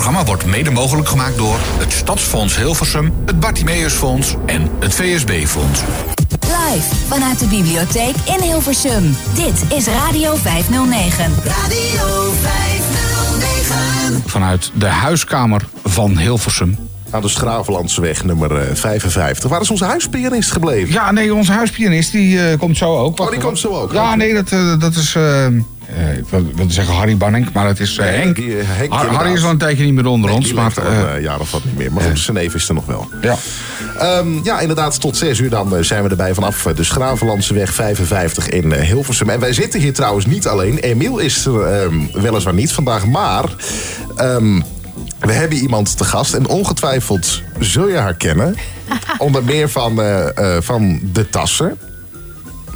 programma wordt mede mogelijk gemaakt door het Stadsfonds Hilversum, het Bartimeusfonds en het VSB-fonds. Live vanuit de bibliotheek in Hilversum. Dit is Radio 509. Radio 509. Vanuit de huiskamer van Hilversum. Aan de Schravenlandseweg nummer eh, 55. Waar is onze huispianist gebleven? Ja, nee, onze huispianist die eh, komt zo ook. Oh, die komt zo ook? Ja, nee, dat, eh, dat is... eh, eh, ik wil- wilde zeggen Harry Banning, maar het is eh, Henk. die, eh, Henk, Har- Harry is al een tijdje niet meer onder ons. Maar, eh, een jaar of wat niet meer. Maar goed, zijn neef is er nog wel. ja. Ehm, ja, inderdaad, tot 6 uur dan zijn we erbij vanaf de Schravenlandseweg 55 in Hilversum. En wij zitten hier trouwens niet alleen. Emiel is er ehm, weliswaar niet vandaag, maar ehm, we hebben iemand te gast. En ongetwijfeld zul je haar kennen. onder meer van, eh, eh, van de tassen.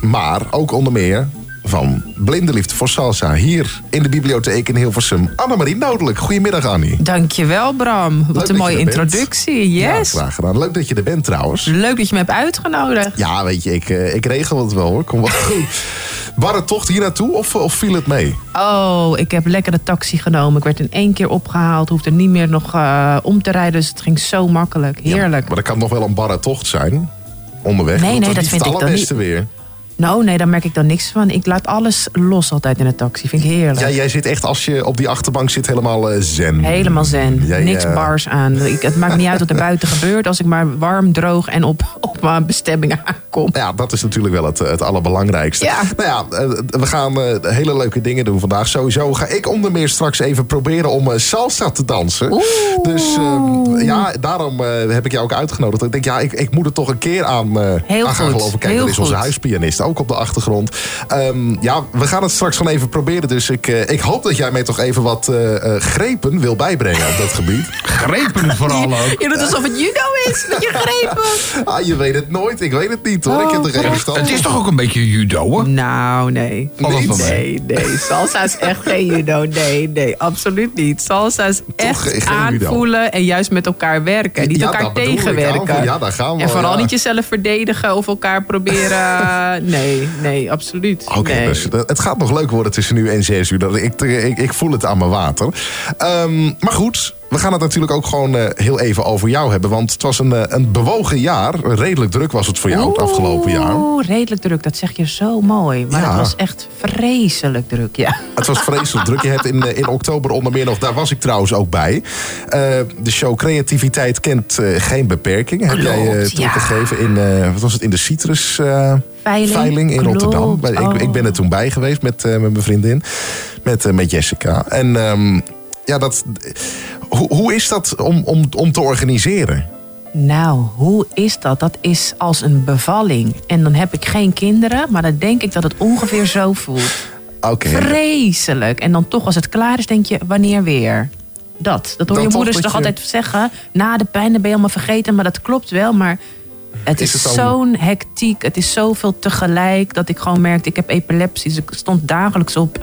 Maar ook onder meer van Blinde Liefde voor Salsa. Hier in de bibliotheek in Hilversum. Annemarie Nodelijk. Goedemiddag, Annie. Dankjewel, Bram. Leuk Wat een mooie introductie. Ja, Yes. graag gedaan. Leuk dat je er bent trouwens. Leuk dat je me hebt uitgenodigd. Ja, weet je, ik, eh, ik regel het wel hoor. Kom wel goed. Barre tocht hier naartoe of, of viel het mee? Oh, ik heb lekker de taxi genomen. Ik werd in één keer opgehaald. Hoefde niet meer nog eh, om te rijden. Dus het ging zo makkelijk. Heerlijk. Maar dat kan nog wel een barre tocht zijn. Onderweg. Nee, nee, is dat niet vind het ik dan allerbeste weer. Nou, nee, daar merk ik dan niks van. Ik laat alles los altijd in de taxi. Vind ik heerlijk. Ja, jij zit echt, als je op die achterbank zit, helemaal eh, zen. Helemaal zen. Jij, Niks bars aan. Ik, het maakt niet uit wat er buiten gebeurt. Als ik maar warm, droog en op, op mijn bestemming aankom. Ja, dat is natuurlijk wel het, eh, het allerbelangrijkste. Ja. Nou ja, eh, we gaan hele leuke dingen doen vandaag. Sowieso ga ik onder meer straks even proberen om salsa te dansen. Dus eh, ja, daarom heb ik jou ook uitgenodigd. Ik denk, ja, ik, ik moet er toch een keer aan, Heel aan gaan goed, geloven. Kijk, heel dat is onze goed. huispianist ook op de achtergrond. Ehm, ja, we gaan het straks gewoon even proberen. Dus ik, eh, ik hoop dat jij mij toch even wat eh, eh, grepen wil bijbrengen op dat gebied. Grepen vooral ook. Je doet alsof het judo is met je grepen. Ah, je weet het nooit. Ik weet het niet hoor. ik heb er geen verstand Het is toch ook een beetje judo, hoor? Nou, nee. Nee, nee. Salsa is echt geen judo. Nee, nee, absoluut niet. Salsa is echt aanvoelen en juist met elkaar werken. Niet Ja, elkaar ik. tegenwerken. Ja, daar gaan we En al, vooral ja. niet jezelf verdedigen of elkaar proberen. Nee, nee, absoluut. Oké, nee. dus het gaat nog leuk worden tussen nu en 6 uur. Dat- Ik, ik, ik voel het aan mijn water. Ehm, maar goed, we gaan het natuurlijk ook gewoon eh, heel even over jou hebben. Want het was een, eh, een bewogen jaar. Redelijk druk was het voor jou het afgelopen jaar. Oeh, redelijk druk. Dat zeg je zo mooi. Maar Ja. het was echt vreselijk druk, ja. Het was vreselijk druk. Je hebt in, eh, in oktober onder meer nog, daar was ik trouwens ook bij. De show Creativiteit kent geen beperking. Heb jij ja. toegegeven in, wat was het, in de Citrus eh, Veiling. in Klopt, Rotterdam. Ik, oh. ik ben er toen bij geweest met, met mijn vriendin. Met, met Jessica. En ehm, ja, dat, hoe, hoe is dat om, om, om te organiseren? Nou, hoe is dat? Dat is als een bevalling. En dan heb ik geen kinderen, maar dan denk ik dat het ongeveer zo voelt. Oké. Vreselijk. En dan toch, als het klaar is, denk je, wanneer weer? Dat. Dat hoor je moeders toch je- altijd zeggen. Na de pijn dan ben je allemaal vergeten, maar dat klopt wel. Maar het Is zo'n hectiek. Het is zoveel tegelijk dat ik gewoon merkte, ik heb epilepsie. Dus ik stond dagelijks op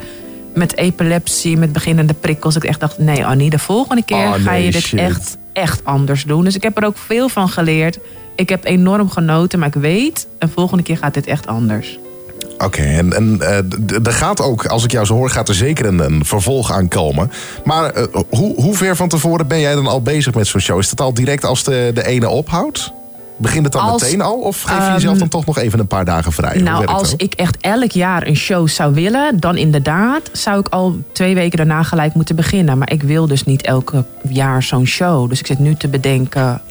met epilepsie, met beginnende prikkels. Ik echt dacht, nee Annie, de volgende keer Oh, ga je dit shit. echt, echt anders doen. Dus ik heb er ook veel van geleerd. Ik heb enorm genoten, maar ik weet, een volgende keer gaat dit echt anders. Oké, en, en eh, er gaat ook, als ik jou zo hoor, gaat er zeker een, een vervolg aankomen. Maar eh, hoe, hoe ver van tevoren ben jij dan al bezig met zo'n show? Is het al direct als de, de ene ophoudt? Begint het dan Als- meteen al? Of geef je ehm, jezelf dan toch nog even een paar dagen vrij? Nou, als dat? ik echt elk jaar een show zou willen, dan inderdaad zou ik al twee weken daarna gelijk moeten beginnen. Maar ik wil dus niet elke jaar zo'n show. Dus ik zit nu te bedenken,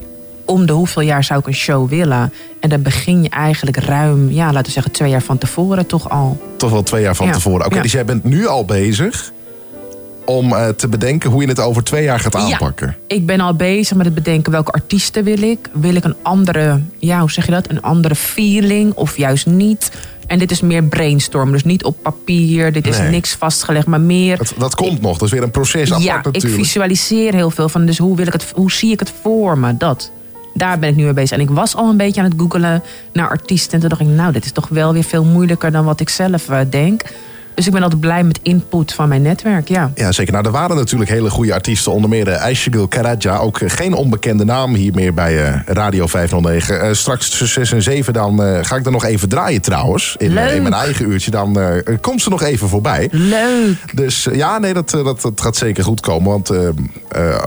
om de hoeveel jaar zou ik een show willen? En dan begin je eigenlijk ruim, ja, laten we zeggen, twee jaar van tevoren toch al. Toch wel twee jaar van Ja, tevoren. Oké, ja. dus jij bent nu al bezig om eh, te bedenken hoe je het over twee jaar gaat aanpakken. Ja, ik ben al bezig met het bedenken welke artiesten wil ik. Wil ik een andere, ja, hoe zeg je dat? Een andere feeling of juist niet? En dit is meer brainstormen, dus niet op papier. Dit is Nee. niks vastgelegd, maar meer Dat, dat komt nog, dat is weer een proces apart ja, ik visualiseer heel veel van. Dus hoe, wil ik het, hoe zie ik het voor me? Dat. Daar ben ik nu mee bezig. En ik was al een beetje aan het googelen naar artiesten. En toen dacht ik, nou, dit is toch wel weer veel moeilijker dan wat ik zelf eh, denk. Dus ik ben altijd blij met input van mijn netwerk, ja. Ja, zeker. Nou, er waren natuurlijk hele goede artiesten. Onder meer uh, Aishagul Karaja. Ook eh, geen onbekende naam hier meer bij eh, Radio 509. Eh, straks tussen 6 en 7 dan eh, ga ik er nog even draaien trouwens. In, in mijn eigen uurtje. Dan eh, komt ze nog even voorbij. Leuk. Dus eh, ja, nee, dat, eh, dat, dat gaat zeker goed komen. Want eh, eh,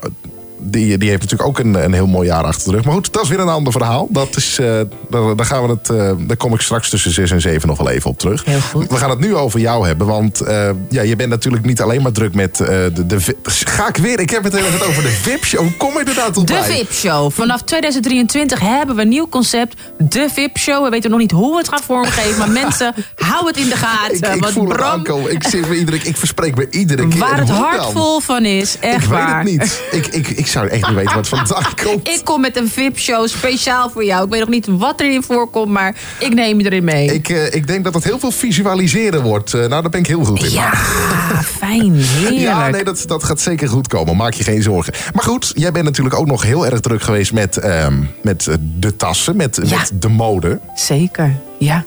die, die heeft natuurlijk ook een, een heel mooi jaar achter de rug. Maar goed, dat is weer een ander verhaal. Dat is, eh, daar, daar, gaan we het, eh, daar kom ik straks tussen 6 en 7 nog wel even op terug. Heel goed. We gaan het nu over jou hebben. Want eh, ja, je bent natuurlijk niet alleen maar druk met de, de... Ga ik weer? Ik heb het even over de VIP-show. Hoe kom je er nou tot De bij? VIP-show. Vanaf 2023 hebben we een nieuw concept. De VIP-show. We weten nog niet hoe we het gaan vormgeven. Maar mensen, hou het in de gaten. Ik, ik want voel het Bram, aankomen. Ik, iedere, ik verspreek me iedere keer. waar het hart vol van is. Echt Ik weet waar. het niet. Ik, ik, ik zou echt niet weten wat vandaan komt. Ik kom met een VIP-show speciaal voor jou. Ik weet nog niet wat erin voorkomt, maar ik neem je erin mee. Ik, eh, ik denk dat het heel veel visualiseren wordt. Eh, nou, daar ben ik heel goed in. Ja, fijn, heerlijk. Ja, nee, dat, dat gaat zeker goed komen. Maak je geen zorgen. Maar goed, jij bent natuurlijk ook nog heel erg druk geweest met, ehm, met eh, de tassen, met, Ja. met de mode. Zeker, ja.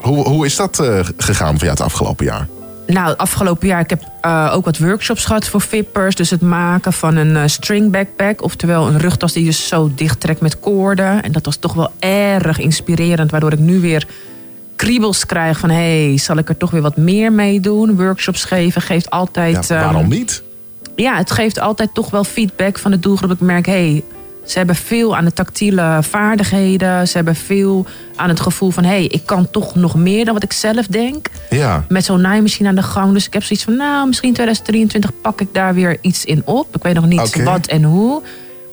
Hoe, hoe is dat gegaan voor jou het afgelopen jaar? Nou, afgelopen jaar ik heb eh, ook wat workshops gehad voor vippers. Dus het maken van een eh, string backpack. Oftewel een rugtas die je zo dicht trekt met koorden. En dat was toch wel erg inspirerend. Waardoor ik nu weer kriebels krijg van... hé, hey, zal ik er toch weer wat meer mee doen? Workshops geven geeft altijd... Ja, ehm, waarom niet? ja, het geeft altijd toch wel feedback van de doelgroep. Ik merk, hé, hey, ze hebben veel aan de tactiele vaardigheden. Ze hebben veel aan het gevoel van, hé, hey, ik kan toch nog meer dan wat ik zelf denk. Ja. Met zo'n naaimachine aan de gang. Dus ik heb zoiets van, nou, misschien 2023 pak ik daar weer iets in op. Ik weet nog niet wat en hoe.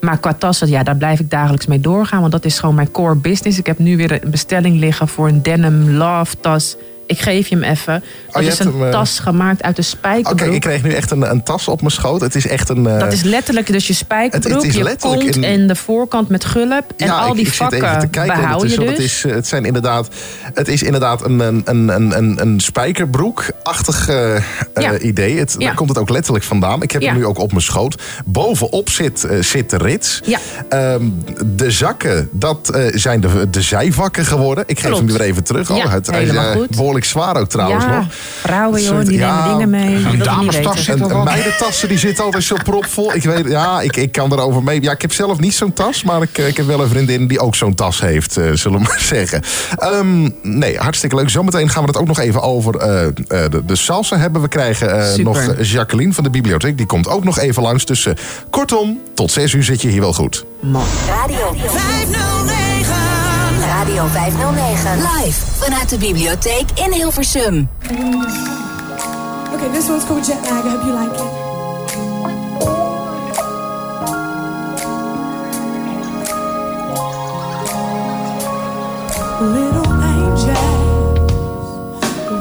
Maar qua tassen, ja, daar blijf ik dagelijks mee doorgaan. Want dat is gewoon mijn core business. Ik heb nu weer een bestelling liggen voor een denim love tas. Ik geef je hem even. Dat je is een hem, eh, tas gemaakt uit de Oké, spijkerbroek. ik kreeg nu echt een, een tas op mijn schoot. Het is echt een... eh, Dat is letterlijk dus je spijkerbroek, Het- het is je letterlijk kont een- en de voorkant met gulp. En ja, al ik- die ik, zit even te vakken kijken behoud je dus. Het, is, eh, het, zijn inderdaad, het is inderdaad een, een, een, een, een, spijkerbroek-achtig eh, eh, Ja. idee. Het, Ja. Daar komt het ook letterlijk vandaan. Ik heb hem nu ook op mijn schoot. Bovenop zit, eh, zit de rits. Ja. Ehm, de zakken, dat eh, zijn de, de zijvakken geworden. Ik geef Klopt. hem weer even terug. Ja, het, helemaal eh, goed. Behoorlijk zwaar ook trouwens ja, nog. vrouwen joh, soort- die ja, nemen dingen mee. een ik damestas zit En, er en wel. meidentassen die zitten altijd zo propvol. Ik weet, ja, ik, ik kan erover mee. Ja, ik heb zelf niet zo'n tas, maar ik, ik heb wel een vriendin die ook zo'n tas heeft, eh, zullen we maar zeggen. Ehm, nee, hartstikke leuk. Zometeen gaan we het ook nog even over eh, eh, de, de salsa hebben. We krijgen eh, nog Jacqueline van de bibliotheek. Die komt ook nog even langs. Dus eh, kortom, tot zes uur zit je hier wel goed. Man. Radio 509. Radio 509. Live vanuit de bibliotheek in Hilversum. Okay, this one's called Jet Lag. I hope you like it. Little angels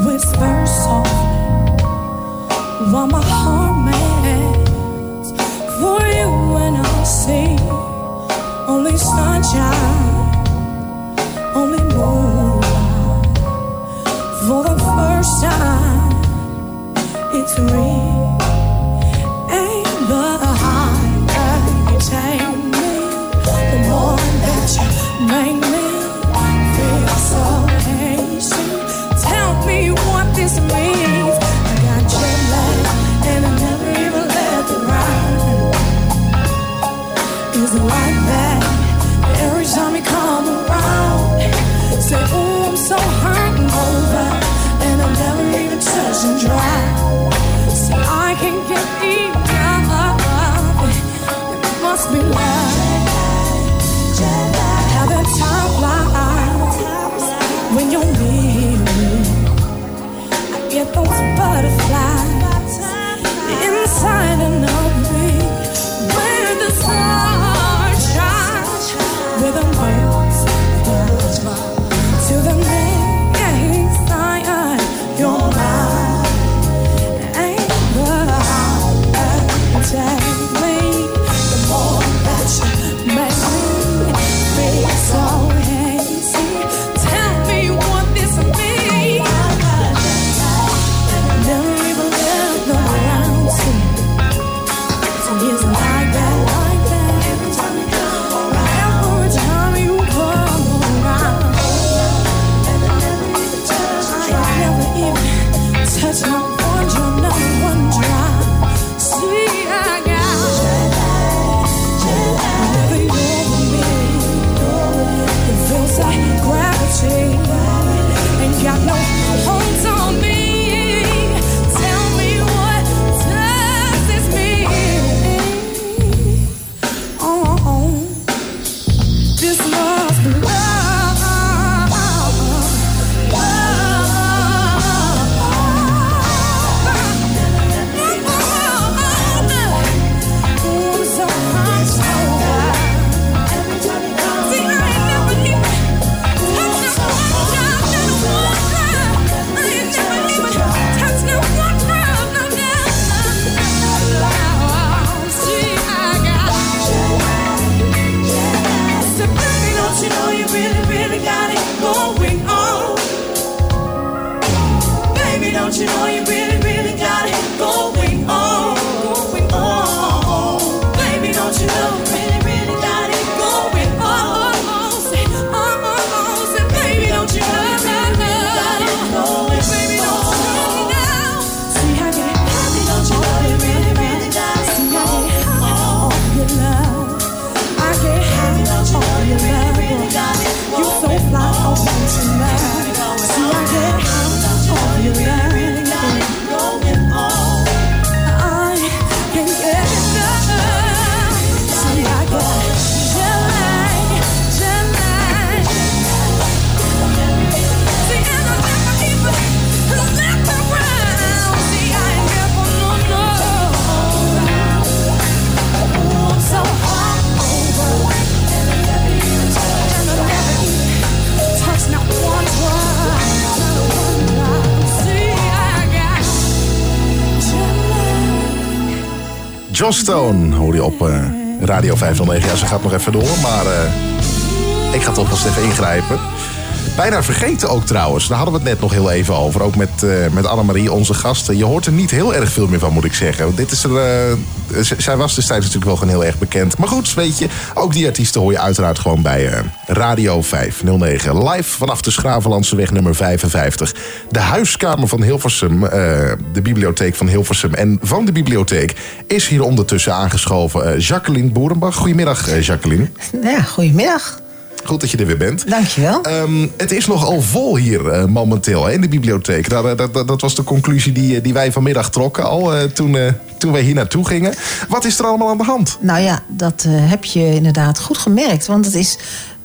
whisper softly while my heart melts for you when I see only sunshine, for the first time it's real. Those butterflies John Stone hoor je op eh, Radio 509. Ja, ze gaat nog even door, maar eh, ik ga toch wel eens even ingrijpen. Bijna vergeten ook trouwens. Daar hadden we het net nog heel even over. Ook met, eh met Annemarie, onze gasten. Je hoort er niet heel erg veel meer van, moet ik zeggen. Dit is er, eh, zij was destijds natuurlijk wel gewoon heel erg bekend. Maar goed, weet je, ook die artiesten hoor je uiteraard gewoon bij eh, Radio 509. Live vanaf de Schravenlandse weg nummer 55. De huiskamer van Hilversum, de bibliotheek van Hilversum. En van de bibliotheek is hier ondertussen aangeschoven Jacqueline Boerenbach. Goedemiddag, Jacqueline. Ja, goedemiddag. Goed dat je er weer bent. Dankjewel. Ehm, het is nogal vol hier eh, momenteel hè, in de bibliotheek. Dat, eh, dat, dat, dat was de conclusie die, eh, die wij vanmiddag trokken al toen, eh, toen wij hier naartoe gingen. Wat is er allemaal aan de hand? Nou ja, dat heb je inderdaad goed gemerkt. Want het is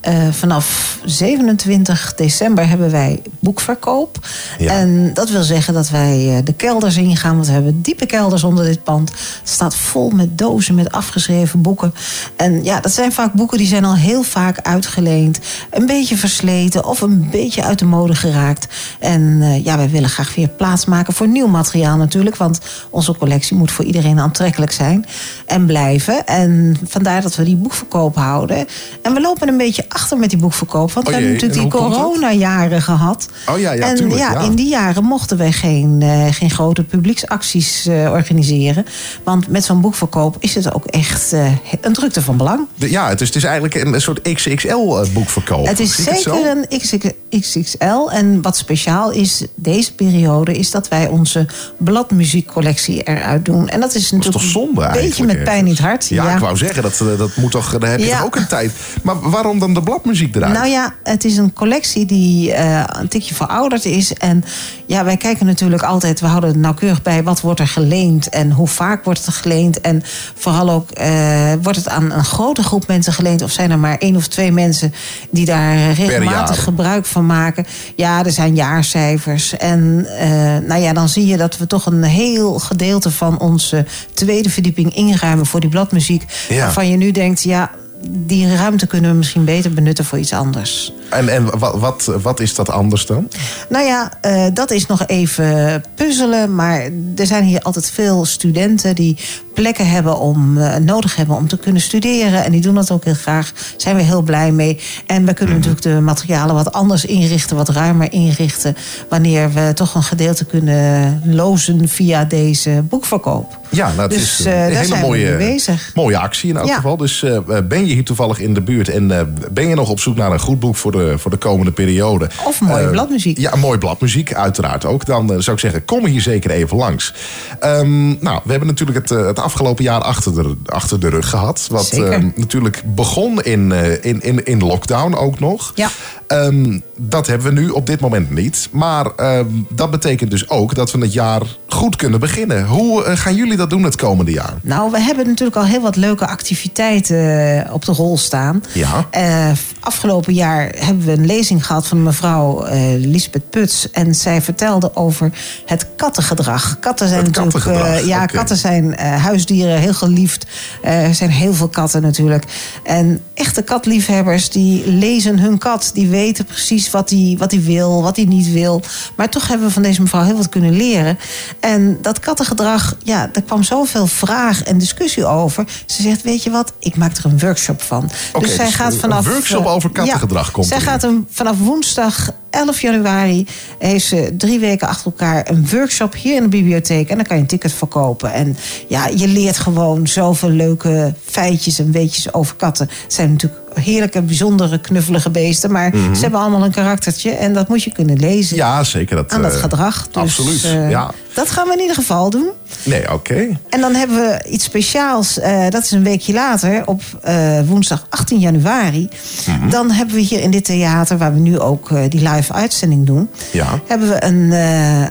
eh, vanaf 27 december hebben wij boekverkoop. Ja. En dat wil zeggen dat wij eh, de kelders ingaan. Want we hebben diepe kelders onder dit pand. Het staat vol met dozen met afgeschreven boeken. En ja, dat zijn vaak boeken die zijn al heel vaak uitgeleend. Een beetje versleten of een beetje uit de mode geraakt. En eh, ja, wij willen graag weer plaats maken voor nieuw materiaal natuurlijk. Want onze collectie moet voor iedereen aantrekkelijk zijn en blijven. En vandaar dat we die boekverkoop houden. En we lopen een beetje achter met die boekverkoop. Want Oh we hebben jee, natuurlijk die coronajaren gehad. Oh ja, ja, en tuurlijk, ja. in die jaren mochten wij geen, eh, geen grote publieksacties eh, organiseren. Want met zo'n boekverkoop is het ook echt eh, een drukte van belang. De- ja, het is, het is eigenlijk een, soort XXL-boekverkoop. Het is zeker een XX XXL. En wat speciaal is deze periode, is dat wij onze bladmuziekcollectie eruit doen. En dat is Dat is natuurlijk toch zonde een beetje met pijn in het hart. Ja, ik wou zeggen, dat, dat moet toch, daar heb je Ja. ook een tijd. Maar waarom dan de bladmuziek eruit? Nou ja, het is een collectie die eh, een tikje verouderd is. En ja, wij kijken natuurlijk altijd, we houden het nauwkeurig bij wat wordt er geleend en hoe vaak wordt het geleend. En vooral ook, eh, wordt het aan een grote groep mensen geleend of zijn er maar één of twee mensen die daar regelmatig gebruik van maken? Ja, er zijn jaarcijfers. En eh, nou ja, dan zie je dat we toch een heel gedeelte van onze tweede verdieping inruimen voor die bladmuziek. Ja. Waarvan je nu denkt, ja. Die ruimte kunnen we misschien beter benutten voor iets anders. En, en wat, wat, wat is dat anders dan? Nou ja, eh, dat is nog even puzzelen. Maar er zijn hier altijd veel studenten die plekken hebben om, eh, nodig hebben om te kunnen studeren. En die doen dat ook heel graag. Daar zijn we heel blij mee. En we kunnen natuurlijk de materialen wat anders inrichten, wat ruimer inrichten. Wanneer we toch een gedeelte kunnen lozen via deze boekverkoop. Ja, nou, het Dus, is eh, een hele mooie, mooie actie in elk Ja. geval. Dus ben je hier toevallig in de buurt en ben je nog op zoek naar een goed boek voor de, voor de komende periode? Of mooie Eh, bladmuziek. Ja, mooie bladmuziek, uiteraard ook. Dan eh, zou ik zeggen, kom hier zeker even langs. Ehm, nou, we hebben natuurlijk het, eh, het afgelopen jaar achter de, achter de rug gehad. Wat Zeker. eh, natuurlijk begon in, eh, in, in, in lockdown ook nog. Ja. Ehm, dat hebben we nu op dit moment niet. Maar ehm, dat betekent dus ook dat we het jaar goed kunnen beginnen. Hoe eh, gaan jullie dat doen het komende jaar? Nou, we hebben natuurlijk al heel wat leuke activiteiten eh, op de rol staan. Ja. Eh, afgelopen jaar hebben we een lezing gehad van mevrouw eh Lisbeth Puts. En zij vertelde over het kattengedrag. Katten zijn Het natuurlijk. kattengedrag, ja, katten zijn huisdieren, heel geliefd. Er zijn heel veel katten natuurlijk. En echte katliefhebbers die lezen hun kat. Die weten precies wat hij wat die wil, wat hij niet wil. Maar toch hebben we van deze mevrouw heel wat kunnen leren. En dat kattengedrag, ja, daar kwam zoveel vraag en discussie over. Ze zegt, weet je wat, ik maak er een workshop van. Dus zij dus gaat een vanaf... workshop eh, over kattengedrag komt Zij erin. gaat hem vanaf woensdag 11 januari... heeft ze drie weken achter elkaar een workshop hier in de bibliotheek. En dan kan je een ticket verkopen. En ja, je leert gewoon zoveel leuke feitjes en weetjes over katten. Het zijn natuurlijk heerlijke, bijzondere, knuffelige beesten. Maar ze hebben allemaal een karaktertje. En dat moet je kunnen lezen Mhm. Ja, zeker. Dat, aan dat eh, gedrag. Dus, absoluut, eh, ja. Dat gaan we in ieder geval doen. Nee, oké. En dan hebben we iets speciaals. eh, dat is een weekje later, op eh, woensdag 18 januari. Mhm. Dan hebben we hier in dit theater, waar we nu ook eh, die live uitzending doen... Ja. hebben we een,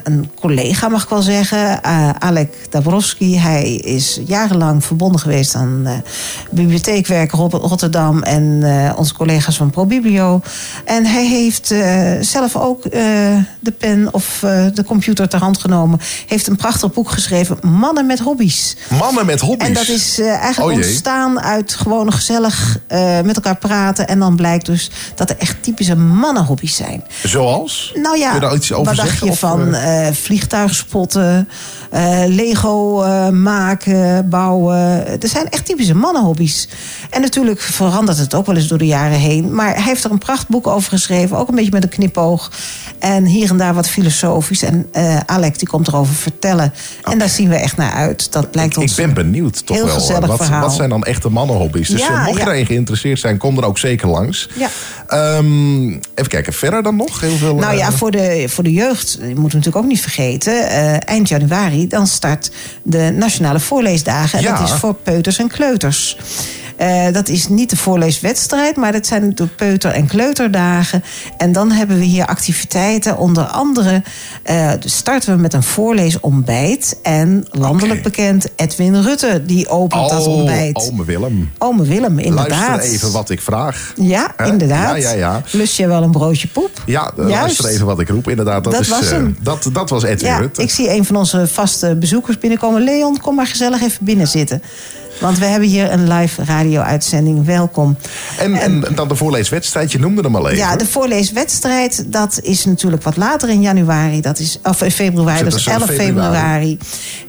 een collega, mag ik wel zeggen, Alek Dabrowski. Hij is jarenlang verbonden geweest aan bibliotheekwerk Rot- Rotterdam... en onze collega's van ProBiblio. En hij heeft zelf ook de pen of de computer ter hand genomen... heeft een prachtig boek geschreven... Mannen met hobby's. Mannen met hobby's. En dat is eh, eigenlijk Oh ontstaan uit gewoon gezellig eh, met elkaar praten. En dan blijkt dus dat er echt typische mannenhobby's zijn. Zoals? Nou ja, daar iets over wat dacht zeggen? je of, van eh vliegtuigspotten, Lego maken, bouwen. Er zijn echt typische mannenhobby's. En natuurlijk verandert het ook wel eens door de jaren heen. Maar hij heeft er een prachtboek over geschreven, ook een beetje met een knipoog. En hier en daar wat filosofisch. En Alec die komt erover vertellen. En daar zien we echt naar uit. Dat blijkt ik ons ben benieuwd toch wel. wat, verhaal. wat zijn dan echte mannenhobby's? Dus Ja, eh, mocht je ja. erin geïnteresseerd zijn, kom er ook zeker langs. Ja. Ehm, even kijken, verder dan nog? Heel veel, Nou ja, eh, voor de, voor de jeugd, moeten we natuurlijk ook niet vergeten. eh, eind januari, dan start de Nationale Voorleesdagen. En dat is voor peuters en kleuters. Eh, dat is niet de voorleeswedstrijd, maar dat zijn de peuter- en kleuterdagen. En dan hebben we hier activiteiten. Onder andere eh, starten we met een voorleesontbijt. En landelijk bekend Edwin Rutte, die opent dat oh, ontbijt. Ome Willem. Ome Willem, inderdaad. Luister even wat ik vraag. Ja, inderdaad. Ja, ja, ja. Lust je wel een broodje poep? Ja, eh, Juist. luister even wat ik roep. Inderdaad, dat, Dat is, was hem. dat, dat was Edwin Ja, Rutte. ik zie een van onze vaste bezoekers binnenkomen. Leon, kom maar gezellig even binnen zitten. Want we hebben hier een live radio-uitzending. Welkom. En, en, dan de voorleeswedstrijd, je noemde hem al even. Ja, de voorleeswedstrijd, dat is natuurlijk wat later in januari. Dat is, of in februari, dat is er 11 zelf februari.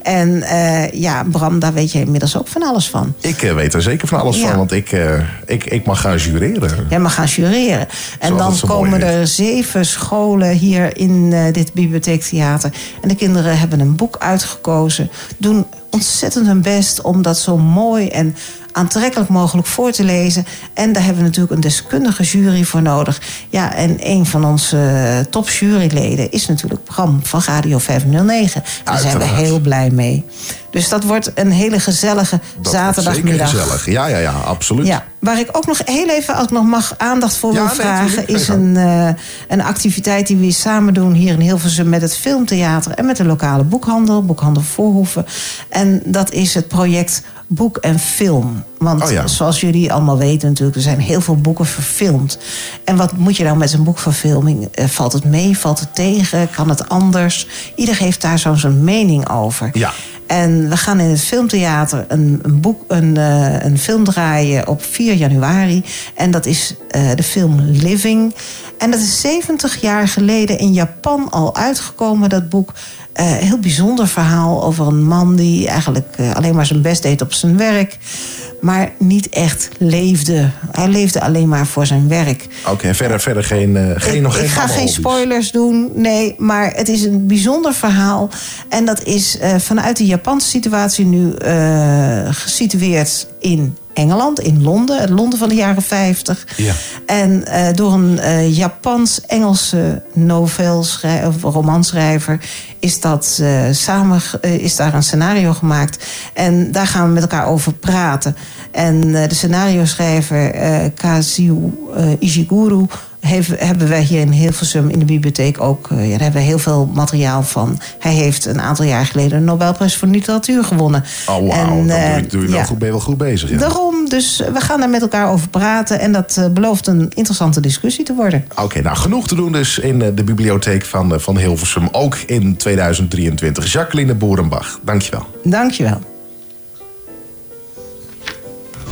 En eh, ja, Bram, daar weet je inmiddels ook van alles van. Ik eh, weet er zeker van alles Ja. van, want ik, eh, ik, ik mag gaan jureren. Jij mag gaan jureren. En Zoals dan komen er zeven scholen hier in dit bibliotheektheater. En de kinderen hebben een boek uitgekozen. Doen ontzettend hun best om dat zo mooi en aantrekkelijk mogelijk voor te lezen. En daar hebben we natuurlijk een deskundige jury voor nodig. Ja, en een van onze eh, topjuryleden is natuurlijk Bram van Radio 509. Daar zijn we heel blij mee. Dus dat wordt een hele gezellige Dat zaterdagmiddag. Zeker gezellig. Ja, ja, ja, absoluut. Ja, waar ik ook nog heel even, als ik nog mag, aandacht voor Ja, wil vragen... is een, eh, een activiteit die we samen doen hier in Hilversum... met het Filmtheater en met de lokale boekhandel, Boekhandel Voorhoeven. En dat is het project Boek en Film. Want Oh ja. zoals jullie allemaal weten natuurlijk... er zijn heel veel boeken verfilmd. En wat moet je nou met zo'n boekverfilming? Eh, valt het mee, valt het tegen, kan het anders? Ieder heeft daar zo zijn mening over. Ja. En we gaan in het filmtheater een, een, boek, een, eh, een film draaien op 4 januari. En dat is eh, de film Living. En dat is 70 jaar geleden in Japan al uitgekomen, dat boek. Eh, heel bijzonder verhaal over een man die eigenlijk eh, alleen maar zijn best deed op zijn werk. Maar niet echt leefde. Hij leefde alleen maar voor zijn werk. Oké, verder, verder geen, eh, geen, Ik, nog geen ik ga geen spoilers doen, nee, maar het is een bijzonder verhaal. En dat is vanuit de Japanse situatie nu gesitueerd in Engeland, in Londen, het Londen van de jaren 50. Ja. En eh, door een eh, Japans-Engelse romanschrijver is, dat, eh, samen, is daar een scenario gemaakt. En daar gaan we met elkaar over praten. En de scenario-schrijver eh, Kazuo Ishiguro heeft, hebben wij hier in Hilversum in de bibliotheek ook... eh, ja, daar hebben we heel veel materiaal van. Hij heeft een aantal jaar geleden een Nobelprijs voor literatuur gewonnen. Oh, wauw. En, dan doe eh, je, doe je wel ja. goed, ben je wel goed bezig. Ja. Daarom, dus we gaan daar met elkaar over praten. En dat eh, belooft een interessante discussie te worden. Oké, nou genoeg te doen dus in eh, de bibliotheek van, eh, van Hilversum. Ook in 2023. Jacqueline Boerenbach, dankjewel. Dankjewel.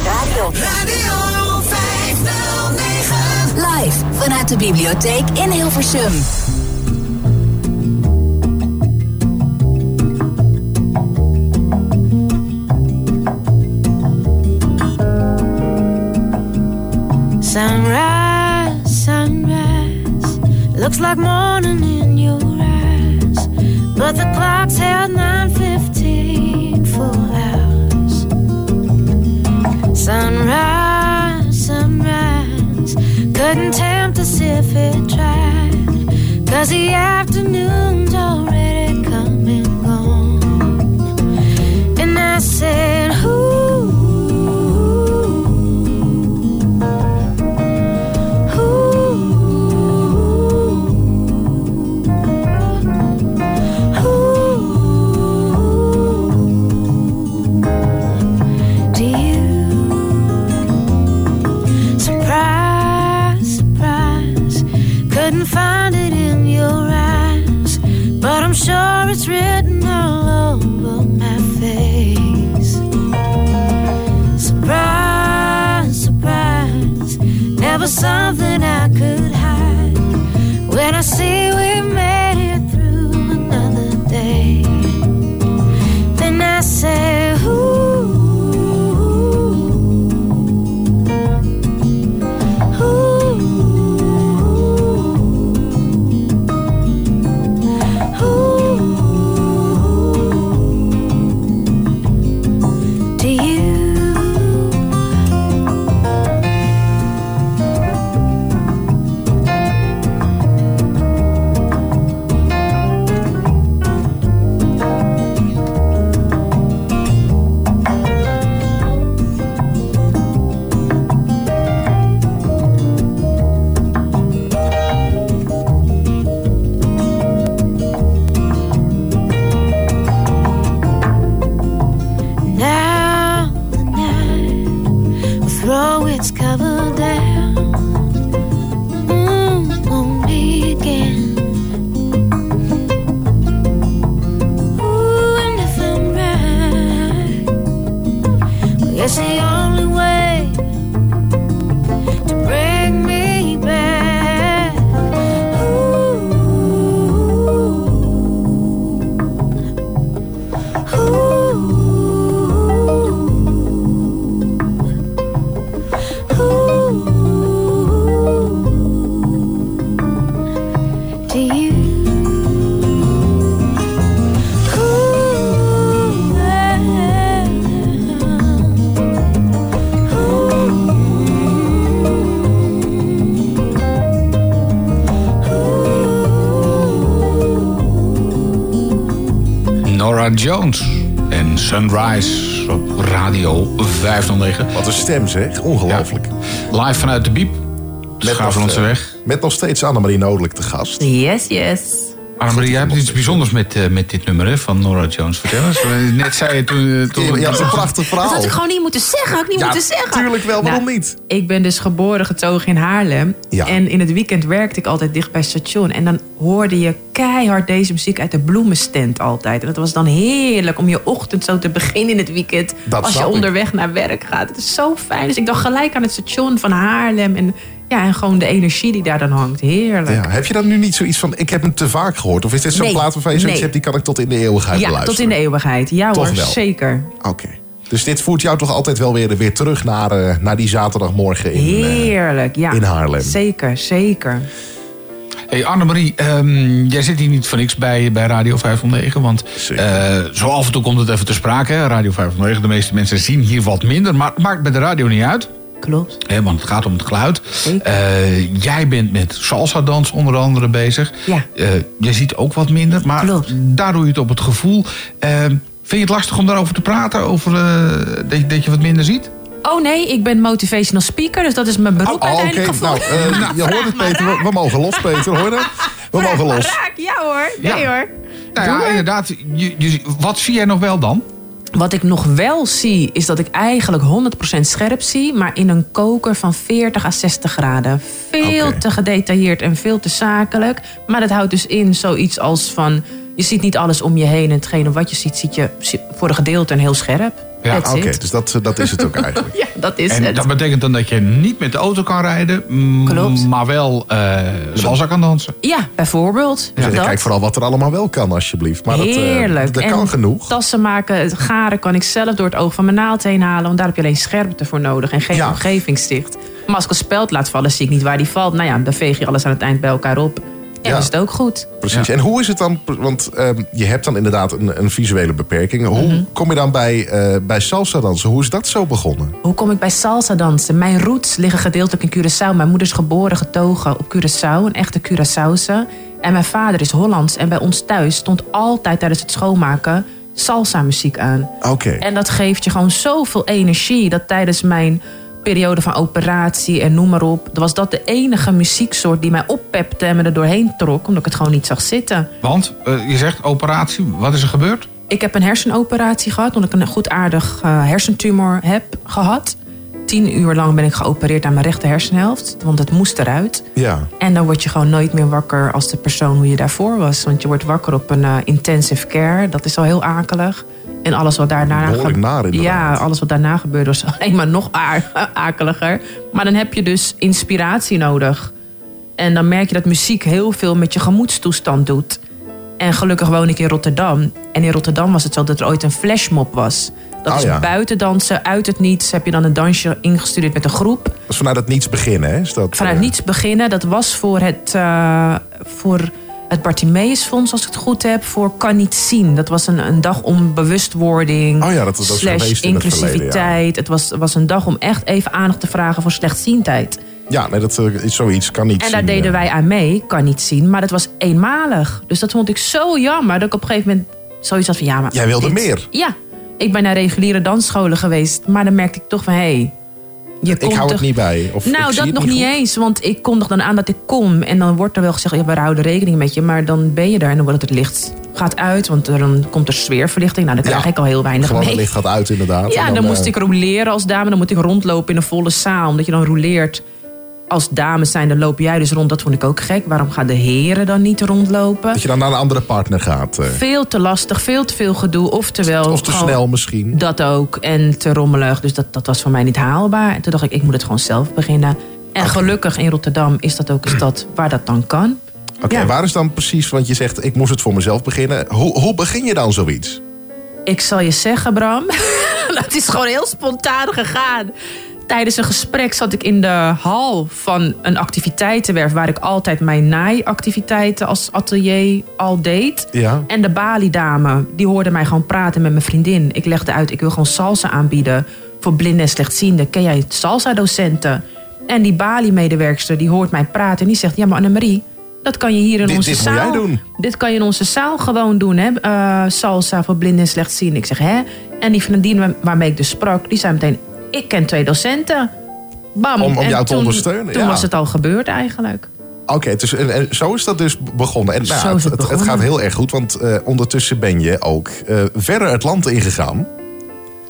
Radio Radio vanuit de bibliotheek in Hilversum. Sunrise, sunrise, looks like morning in your eyes, but the clock's held 9:15 full hours. Sunrise, sunrise, couldn't tempt Jones en Sunrise op Radio 509. Wat een stem zeg, ongelooflijk. Live vanuit de Biep. Schaaflandse nog, eh, weg. Met nog steeds Annemarie Nodelijk te gast. Yes, yes. Annemarie, jij hebt iets bijzonders met, eh, met dit nummer hè, van Nora Jones. Vertel eens. Eh, Net zei je toen... toen Ja, het is een prachtig Dat verhaal. had ik gewoon niet moeten zeggen. Had ik niet Ja, moeten zeggen. tuurlijk wel, waarom Nou, niet? Ik ben dus geboren getogen in Haarlem. Ja. En in het weekend werkte ik altijd dicht bij het station. En dan hoorde je keihard deze muziek uit de bloemenstand altijd. En dat was dan heerlijk om je ochtend zo te beginnen in het weekend. Dat als je ik. onderweg naar werk gaat. Het is zo fijn. Dus ik dacht gelijk aan het station van Haarlem. En, ja, en gewoon de energie die daar dan hangt. Heerlijk. Ja, heb je dan nu niet zoiets van, ik heb hem te vaak gehoord? Of is dit zo'n Nee, plaat waarvan je zoiets nee. hebt, die kan ik tot in de eeuwigheid Ja, beluisteren? tot in de eeuwigheid. Ja Toch hoor, wel. zeker. Oké. Dus dit voert jou toch altijd wel weer, weer terug naar, eh, naar die zaterdagmorgen in, eh, Heerlijk, ja. in Haarlem. Zeker, zeker. Hey Annemarie, ehm, jij zit hier niet voor niks bij, bij Radio 509. Want eh, zo af en toe komt het even te sprake. Hè? Radio 509, de meeste mensen zien hier wat minder. Maar het maakt bij de radio niet uit. Klopt. Hè, want het gaat om het geluid. Eh, jij bent met salsa dans onder andere bezig. Ja. Eh, jij ziet ook wat minder. Maar Klopt. daar doe je het op het gevoel. Ehm, vind je het lastig om daarover te praten? Over eh, dat, je- dat je wat minder ziet? Oh nee, ik ben motivational speaker, dus dat is mijn beroep Oh, oké. uiteindelijk Nou, eh, je hoort het, Peter. We, we mogen los, Peter. Hoor je? We Vraag mogen los. raak, ja hoor. Nee Ja. hoor. Nou ja, inderdaad. Je, je- wat zie jij nog wel dan? Wat ik nog wel zie, is dat ik eigenlijk 100% scherp zie... maar in een koker van 40 à 60 graden. Veel te gedetailleerd en veel te zakelijk. Maar dat houdt dus in zoiets als van... je ziet niet alles om je heen en hetgene wat je ziet... ziet je voor een gedeelte een heel scherp. Ja, Oké, dus dat, dat is het ook eigenlijk. Ja, dat is En het. dat betekent dan dat je niet met de auto kan rijden, Klopt. maar wel eh salsa kan dansen. Ja, bijvoorbeeld. Ja, dat. kijk vooral wat er allemaal wel kan, alsjeblieft. Maar dat, eh, Heerlijk. dat En kan genoeg. Tassen maken, het garen kan ik zelf door het oog van mijn naald heen halen. Want daar heb je alleen scherpte voor nodig en geen Ja. omgevingsdicht. Maar als ik een speld laat vallen, zie ik niet waar die valt. Nou ja, dan veeg je alles aan het eind bij elkaar op. En Ja. is het ook goed. Precies. En hoe is het dan? Want ehm, je hebt dan inderdaad een, een visuele beperking. Hoe Mhm. kom je dan bij, eh, bij salsa dansen? Hoe is dat zo begonnen? Hoe kom ik bij salsa dansen? Mijn roots liggen gedeeltelijk in Curaçao. Mijn moeder is geboren getogen op Curaçao, een echte Curaçaose. En mijn vader is Hollands. En bij ons thuis stond altijd tijdens het schoonmaken salsa muziek aan. Oké. En dat geeft je gewoon zoveel energie. Dat tijdens mijn periode van operatie en noem maar op... was dat de enige muzieksoort die mij oppepte en me er doorheen trok. Omdat ik het gewoon niet zag zitten. Want eh, je zegt operatie, wat is er gebeurd? Ik heb een hersenoperatie gehad. Omdat ik een goedaardig eh, hersentumor heb gehad. Tien uur lang ben ik geopereerd aan mijn rechter hersenhelft. Want het moest eruit. Ja. En dan word je gewoon nooit meer wakker als de persoon hoe je daarvoor was. Want je wordt wakker op een eh, intensive care. Dat is al heel akelig. En alles wat daarna inderdaad. Ja, alles wat daarna gebeurde was alleen maar nog akeliger. Maar dan heb je dus inspiratie nodig. En dan merk je dat muziek heel veel met je gemoedstoestand doet. En gelukkig woon ik in Rotterdam. En in Rotterdam was het zo dat er ooit een flashmob was. Dat Oh is ja. buiten dansen, uit het niets. Heb je dan een dansje ingestudeerd met een groep. Dat is vanuit het niets beginnen, hè? Is dat, Vanuit eh, niets beginnen. Dat was voor het, eh voor het Bartimeusfonds, als ik het goed heb. Voor Kan Niet Zien. Dat was een, een dag om bewustwording. Oh ja, dat- is slash geweest in het inclusiviteit. Het was, was een dag om echt even aandacht te vragen voor slechtziendheid. Ja, nee, dat eh, is zoiets. Kan niet En daar zien, deden eh. wij aan mee, kan niet zien. Maar dat was eenmalig. Dus dat vond ik zo jammer. Dat ik op een gegeven moment zoiets had van ja, maar. Jij wilde dit- meer. Ja. Ik ben naar reguliere dansscholen geweest. Maar dan merkte ik toch van hé. Hey, je Ik komt hou het toch- niet bij. Of nou, dat het nog niet goed. eens. Want ik kondig dan aan dat ik kom. En dan wordt er wel gezegd, ja, we houden rekening met je. Maar dan ben je daar en dan wordt het licht gaat uit. Want er- dan komt er sfeerverlichting. Nou, dan krijg Ja, ik al heel weinig Gewoon mee. het licht gaat uit, inderdaad. Ja, En dan, moest eh, ik roleren als dame. Dan moet ik rondlopen in een volle zaal. Omdat je dan roleert. Als dames zijn, dan loop jij dus rond. Dat vond ik ook gek. Waarom gaan de heren dan niet rondlopen? Dat je dan naar een andere partner gaat. eh. Veel te lastig, veel te veel gedoe. Oftewel, Of te snel misschien. Dat ook. En te rommelig. Dus dat, dat was voor mij niet haalbaar. En toen dacht ik, ik moet het gewoon zelf beginnen. En gelukkig in Rotterdam is dat ook een stad waar dat dan kan. Oké, Ja. waar is dan precies, want je zegt ik moest het voor mezelf beginnen. Hoe, hoe begin je dan zoiets? Ik zal je zeggen, Bram. dat is gewoon heel spontaan gegaan. Tijdens een gesprek zat ik in de hal van een activiteitenwerf... waar ik altijd mijn naaiactiviteiten als atelier al deed. Ja. En de Bali-dame, die hoorde mij gewoon praten met mijn vriendin. Ik legde uit, ik wil gewoon salsa aanbieden voor blinden en slechtzienden. Ken jij salsa-docenten? En die Bali-medewerkster, die hoort mij praten en die zegt... ja, maar Annemarie, dat kan je hier in Dit- onze dit moet zaal... jij doen. Dit kan je in onze zaal gewoon doen, hè? Eh, salsa voor blinden en slechtzienden. Ik zeg, hè? En die vriendin waar- waarmee ik dus sprak, die zei meteen... ik ken twee docenten. Bam. Om- om En jou te toen- ondersteunen, Toen ja. was het al gebeurd eigenlijk. Oké, dus, en, en zo is dat dus begonnen. En nou, het gaat heel erg goed, want eh, ondertussen ben je ook eh, verder het land ingegaan.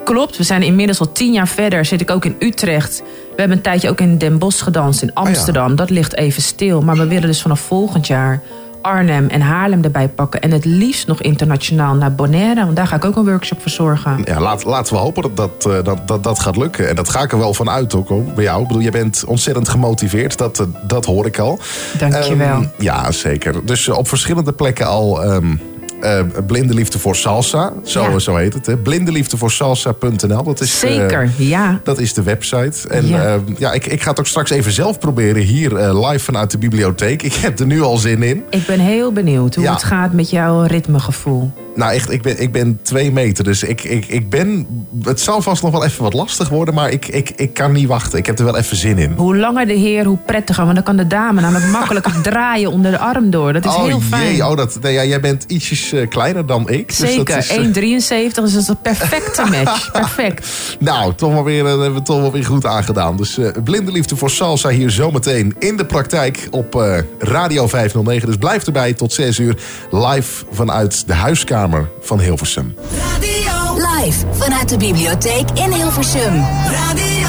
Klopt, we zijn inmiddels al tien jaar verder. Zit ik ook in Utrecht. We hebben een tijdje ook in Den Bosch gedanst, in Amsterdam. Dat ligt even stil. Maar we willen dus vanaf volgend jaar Arnhem en Haarlem erbij pakken. En het liefst nog internationaal naar Bonaire. Want daar ga ik ook een workshop verzorgen. Ja, laat, laten we hopen dat dat, eh, dat, dat dat gaat lukken. En dat ga ik er wel van uit ook hoor, bij jou. Ik bedoel, je bent ontzettend gemotiveerd. Dat, eh, dat hoor ik al. Dankjewel. Ehm, ja, zeker. Dus op verschillende plekken al... ehm eh, Blinde Liefde voor Salsa, zo, Ja. zo heet het. Hè? Blindeliefdevoorsalsa.nl, dat is... eh, Zeker, ja. Dat is de website. En Ja. ja, ja ik, ik ga het ook straks even zelf proberen hier eh, live vanuit de bibliotheek. Ik heb er nu al zin in. Ik ben heel benieuwd hoe Ja. het gaat met jouw ritmegevoel. Nou, echt, ik ben, ik ben twee meter. Dus ik, ik, ik ben. Het zal vast nog wel even wat lastig worden, maar ik, ik, ik kan niet wachten. Ik heb er wel even zin in. Hoe langer de heer, hoe prettiger. Want dan kan de dame namelijk makkelijker draaien onder de arm door. Dat is oh heel fijn. jee, oh, dat, nee, ja, jij bent ietsjes eh, kleiner dan ik. dus Zeker, eh, 1,73 is een perfecte match. Perfect. Nou, toch wel weer, eh, hebben we toch wel weer goed aangedaan. Dus blinde liefde voor salsa hier zometeen in de praktijk op Radio 509. Dus blijf erbij tot 6 uur live vanuit de huiskamer van Hilversum. Radio, Live vanuit de bibliotheek in Hilversum. Radio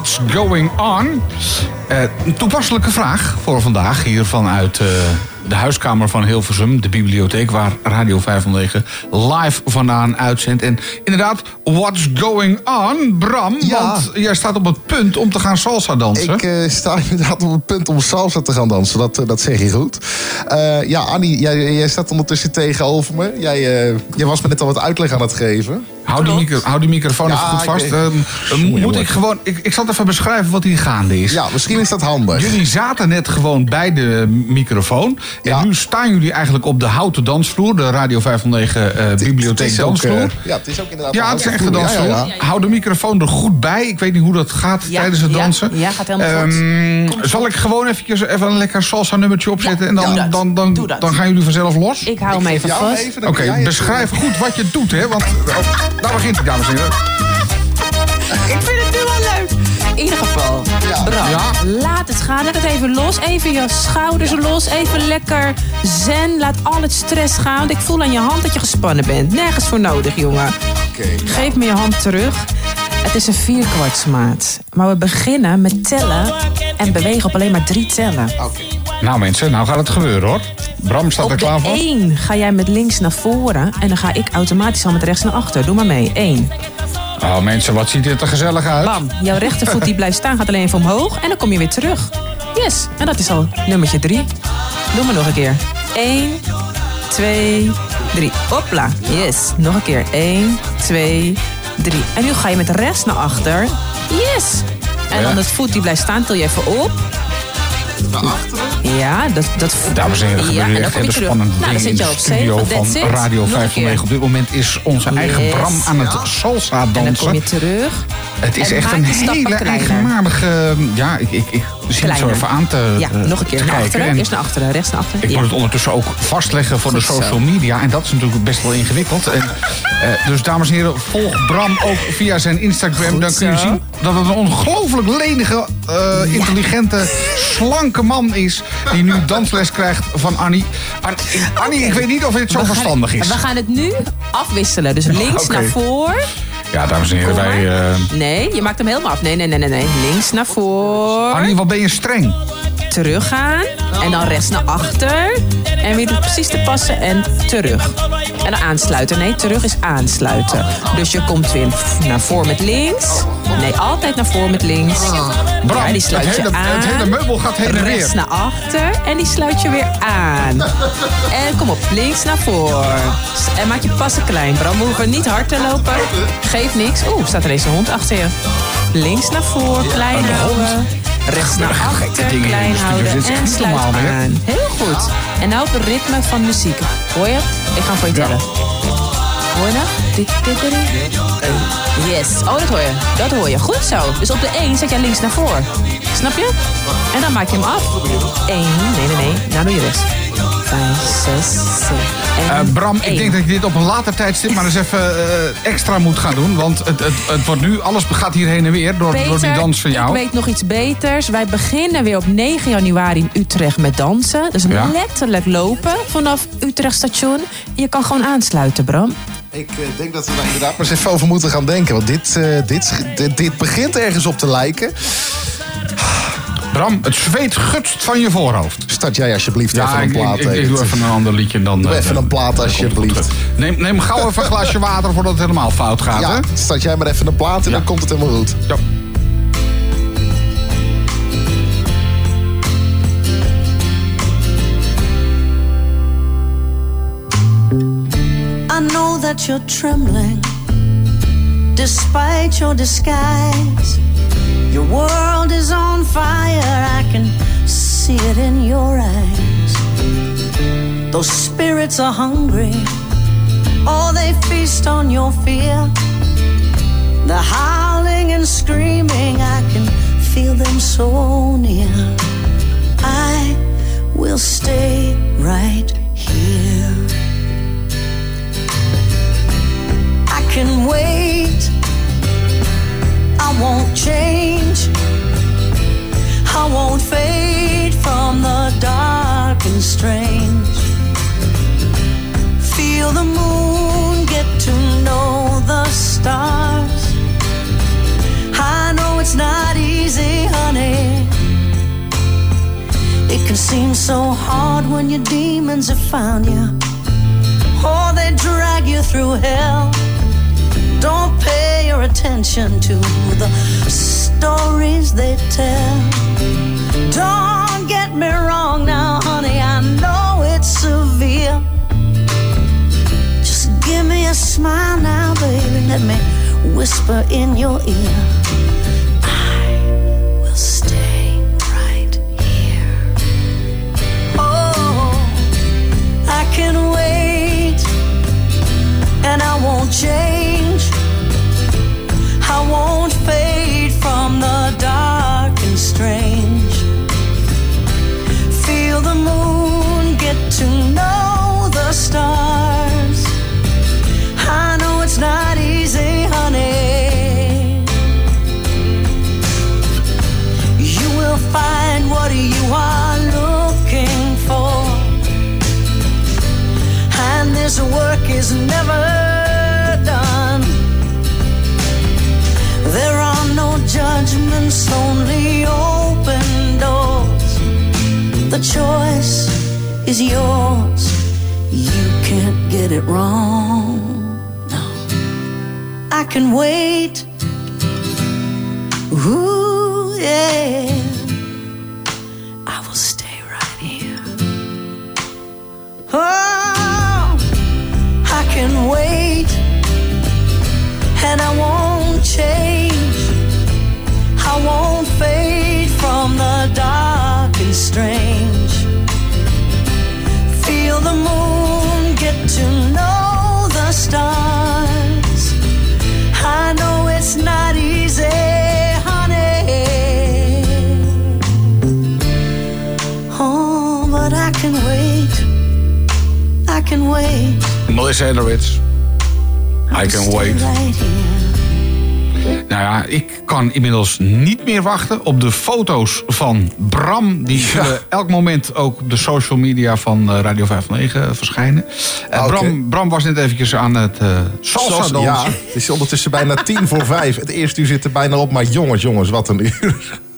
what's going on? Eh, een toepasselijke vraag voor vandaag hier vanuit eh, de huiskamer van Hilversum, de bibliotheek waar Radio 509 live vandaan uitzendt. En inderdaad, what's going on, Bram? Ja. Want jij staat op het punt om te gaan salsa dansen. Ik eh, sta inderdaad op het punt om salsa te gaan dansen. Dat, dat zeg je goed. Ja, Annie, jij, jij staat ondertussen tegenover me. Jij, jij was me net al wat uitleg aan het geven. Hou die, micro- hou die microfoon Ja, even goed ik vast. weet- Ehm, Jongen, moet jongen. ik gewoon. Ik, ik zal het even beschrijven wat hier gaande is. Ja, misschien is dat handig. Jullie zaten net gewoon bij de microfoon. En Ja. nu staan jullie eigenlijk op de houten dansvloer. De Radio 509 eh, Bibliotheek Het is ook, dansvloer. eh, ja, het is ook inderdaad Ja, een het is echt een dansvloer. vloer. Ja, ja, Hou de microfoon er goed bij. Ik weet niet hoe dat gaat Ja, tijdens het ja, dansen. ja, gaat helemaal goed. Ehm, zal ik gewoon eventjes even een lekker salsa nummertje opzetten? Ja, en dan, doe dat. dan, dan, dat. dan gaan jullie vanzelf los? Ik hou hem even vast. dan Oké, beschrijf goed wat je doet, hè? Want oh, daar begint het, dames en heren. Ik vind het nu wel leuk. In ieder geval, Ja. Bram, Ja. laat het gaan. Laat het even los. Even je schouders los. Even lekker zen. Laat al het stress gaan. Want ik voel aan je hand dat je gespannen bent. Nergens voor nodig, jongen. Oké. Geef me je hand terug. Het is een vierkwartsmaat. Maar we beginnen met tellen en bewegen op alleen maar drie tellen. Nou mensen, nou gaat het gebeuren hoor. Bram staat er Op klaar de voor. 1 ga jij met links naar voren en dan ga ik automatisch al met rechts naar achter. Doe maar mee. 1. Oh mensen, wat ziet dit er gezellig uit. Bam. Jouw rechtervoet die blijft staan gaat alleen even omhoog en dan kom je weer terug. Yes. En dat is al nummertje 3. Doe maar nog een keer. 1, 2, 3. Hopla. Yes. Nog een keer. 1, 2, 3. En nu ga je met rechts naar achter. Yes. En Ja. dan het voet die blijft staan, til je even op. Naar achteren. Ja, dat... dat Dames en heren, er ja, dan echt hele spannende Nou, dingen in de studio 7. van it. Radio Nog een 509. keer. Op dit moment is onze eigen. Bram aan het salsa En dan kom je dansen. terug. Het is En echt een hele eigenaardige... Ja, ik, ik, ik zie het zo even aan te, Ja, nog een keer naar achteren. En Eerst naar achteren, rechts naar achteren. ik Ja. moet het ondertussen ook vastleggen voor de social media. En dat is natuurlijk best wel ingewikkeld. En, eh, dus dames en heren, volg Bram ook via zijn Instagram. Goed Dan kun je zien dat het een ongelooflijk lenige, eh, intelligente, slanke man is. Die nu dansles krijgt van Annie. An- Annie, ik weet niet of dit zo verstandig is. We gaan het nu afwisselen. Dus links naar voor. Ja, dames en heren, wij... eh, Nee, je maakt hem helemaal af. Nee, nee, nee, nee. nee. Links naar voor. Annie, wat ben je streng? Teruggaan. En dan rechts naar achter. En weer precies te passen en terug. En dan aansluiten. Nee, terug is aansluiten. Dus je komt weer naar voor met links. Nee, altijd naar voor met links. Bram, Ja, die sluit het je aan. het hele meubel gaat heen en weer. Rechts naar achter. En die sluit je weer aan. En kom op, links naar voor. En maak je passen klein. Bram, we hoeven niet hard te lopen. Geeft niks. Oeh, staat er eens een hond achter je. Links naar voor, klein houden. Rechts naar achter, klein houden. En sluit aan. Heel goed. En nou op het ritme van muziek. Hoor je? Ik ga hem voor je tellen. Hoor je dat? Dit, dit, dit, dit. Yes. Oh, dat hoor je. Dat hoor je. Goed zo. Dus op de 1 zet jij links naar voor. Snap je? En dan maak je hem af. 1. Nee, nee, nee. Nou doe je rechts. 5, 6, 7. Eh, Bram, ik denk dat je dit op een later tijdstip maar eens even eh, extra moet gaan doen. Want het, het, het wordt nu, alles gaat hier heen en weer door, door die dans van jou. ik weet nog iets beters. Wij beginnen weer op 9 januari in Utrecht met dansen. Dus Ja. letterlijk lopen vanaf Utrecht station. Je kan gewoon aansluiten, Bram. Ik eh, denk dat we daar inderdaad maar eens even over moeten gaan denken. Want dit, eh, dit, dit, dit begint ergens op te lijken. Bram, het zweet gutst van je voorhoofd. Start jij alsjeblieft Ja, even een ik, plaat. ik, ik, Edith. doe even een ander liedje dan... Doe eh, even dan- een plaat, alsjeblieft. Neem, neem gauw even een glaasje water voordat het helemaal fout gaat, hè? Ja, start jij maar even een plaat en Ja. dan komt het helemaal goed. Ja. I know that you're trembling despite your disguise. Your world is on fire, I can see it in your eyes. Those spirits are hungry, oh, they feast on your fear. The howling and screaming, I can feel them so near. I will stay right here. I can wait. Can so hard when your demons have found you. Or they drag you through hell. Don't pay your attention to the stories they tell. Don't get me wrong now, honey, I know it's severe. Just give me a smile now, baby. Let me whisper in your ear. Can wait, and I won't change. Is yours. You can't get it wrong. No, I can wait. Ooh, yeah. I will stay right here. Oh, I can wait, and I won't change. I won't fade from the dark and strange. To know the stars. I know it's not easy, honey. Oh, but I can wait. I can wait. Melissa. I can wait. Nou ja, ik kan inmiddels niet meer wachten op de foto's van Bram. Die zullen elk moment ook op de social media van eh, Radio 509 verschijnen. Eh, Ah. Bram, Bram was net eventjes aan het eh salsa dansen. ja, het is ondertussen bijna tien voor vijf. Het eerste uur zit er bijna op, maar jongens, jongens, wat een uur.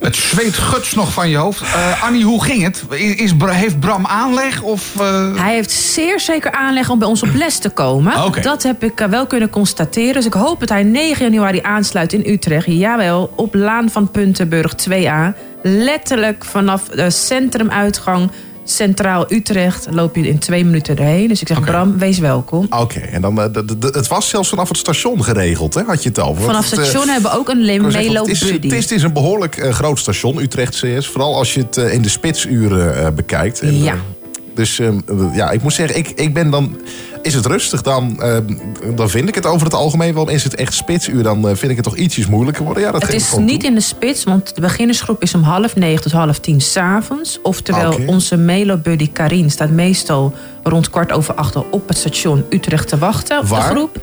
Het zweet guts nog van je hoofd. Eh, Annie, hoe ging het? Is, heeft Bram aanleg? Of, eh, Hij heeft zeer zeker aanleg om bij ons op les te komen. Dat heb ik wel kunnen constateren. Dus ik hoop dat hij 9 januari aansluit in Utrecht. Jawel, op Laan van Puntenburg 2A. Letterlijk vanaf de centrumuitgang Centraal Utrecht loop je in twee minuten erheen. Dus ik zeg, Bram, wees welkom. Oké, en dan, eh, het was zelfs vanaf het station geregeld, hè? had je het. Want Vanaf het, eh, station hebben we ook een Melo het, is, een behoorlijk eh, groot station, Utrecht CS. Vooral als je het eh, in de spitsuren eh, bekijkt. En, Ja. Dus eh, ja, ik moet zeggen, ik, ik ben dan... Is het rustig, dan, eh, dan vind ik het over het algemeen wel. Is het echt spitsuur, dan eh, vind ik het toch ietsjes moeilijker worden. Ja, dat Het is niet toe. in de spits, want de beginnersgroep is om half negen tot half tien s'avonds. Oftewel, onze Melo Buddy Karin staat meestal rond kwart over acht op het station Utrecht te wachten op Waar? de groep.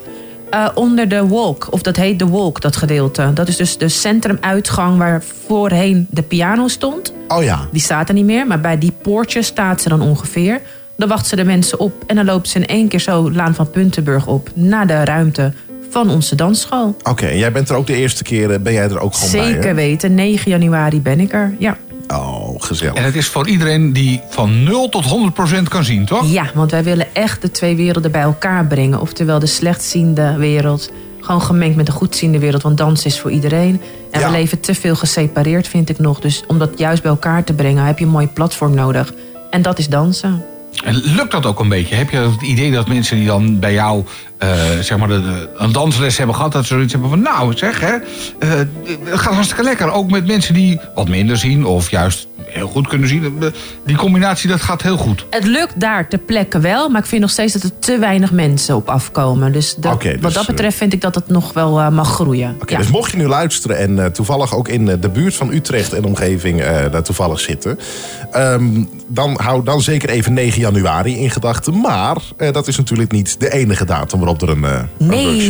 Eh, onder de walk, of dat heet de walk, dat gedeelte. Dat is dus de centrumuitgang waar voorheen de piano stond. Oh ja, Die staat er niet meer, maar bij die poortjes staat ze dan ongeveer. Dan wachten ze de mensen op en dan lopen ze in één keer zo Laan van Puntenburg op... naar de ruimte van onze dansschool. oké. Jij bent er ook de eerste keer, eh, ben jij er ook gewoon bij? Zeker weten, 9 januari ben ik er. Ja. Oh, gezellig. En het is voor iedereen die van 0 tot 100 procent kan zien, toch? ja, want wij willen echt de twee werelden bij elkaar brengen. Oftewel de slechtziende wereld, gewoon gemengd met de goedziende wereld. Want dans is voor iedereen. En Ja. we leven te veel gesepareerd, vind ik nog. Dus om dat juist bij elkaar te brengen, heb je een mooi platform nodig. En dat is dansen. En lukt dat ook een beetje? Heb je het idee dat mensen die dan bij jou eh, zeg maar de, de- een dansles hebben gehad... dat ze zoiets hebben van, nou zeg, hè, eh, het gaat hartstikke lekker. Ook met mensen die wat minder zien of juist heel goed kunnen zien. Die combinatie, dat gaat heel goed. Het lukt daar ter plekke wel, maar ik vind nog steeds dat er te weinig mensen op afkomen. Dus, dat- dus, wat dat eh, betreft vind ik dat het nog wel mag groeien. Oké, Ja. dus mocht je nu luisteren en toevallig ook in de buurt van Utrecht en omgeving eh, daar toevallig zitten, ehm, dan hou dan zeker even 9 januari in gedachten. Maar eh, dat is natuurlijk niet de enige datum waarop er een, workshop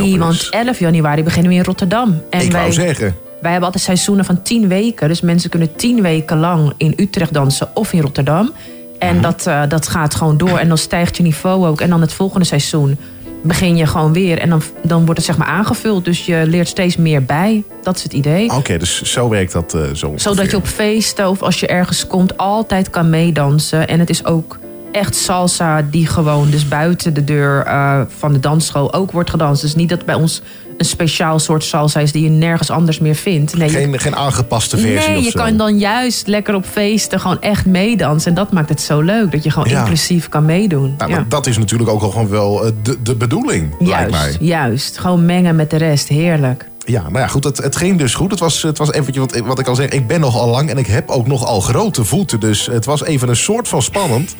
Nee, want 11 januari beginnen we in Rotterdam. En Ik wou wij, zeggen, wij hebben altijd seizoenen van 10 weken. Dus mensen kunnen 10 weken lang in Utrecht dansen of in Rotterdam. En Mhm. dat, eh, dat gaat gewoon door. En dan stijgt je niveau ook. En dan het volgende seizoen begin je gewoon weer. En dan, dan wordt het zeg maar aangevuld. Dus je leert steeds meer bij. Dat is het idee. Oké, dus zo werkt dat eh, zo ongeveer. Zodat je op feesten of als je ergens komt altijd kan meedansen. En het is ook echt salsa die gewoon dus buiten de deur eh, van de dansschool ook wordt gedanst. Dus niet dat bij ons een speciaal soort salsa is die je nergens anders meer vindt. Nee, je- Geen, geen aangepaste versie Nee, je zo. kan dan juist lekker op feesten gewoon echt meedansen. En dat maakt het zo leuk, dat je gewoon Ja. inclusief kan meedoen. Nou, ja. Dat is natuurlijk ook al gewoon wel eh, de, de bedoeling, lijkt mij. Juist, juist. Gewoon mengen met de rest. Heerlijk. Ja, nou ja, goed, het, het ging dus goed. Het was, het was eventjes wat, wat ik al zeg. Ik ben nogal lang en ik heb ook nogal grote voeten. Dus het was even een soort van spannend.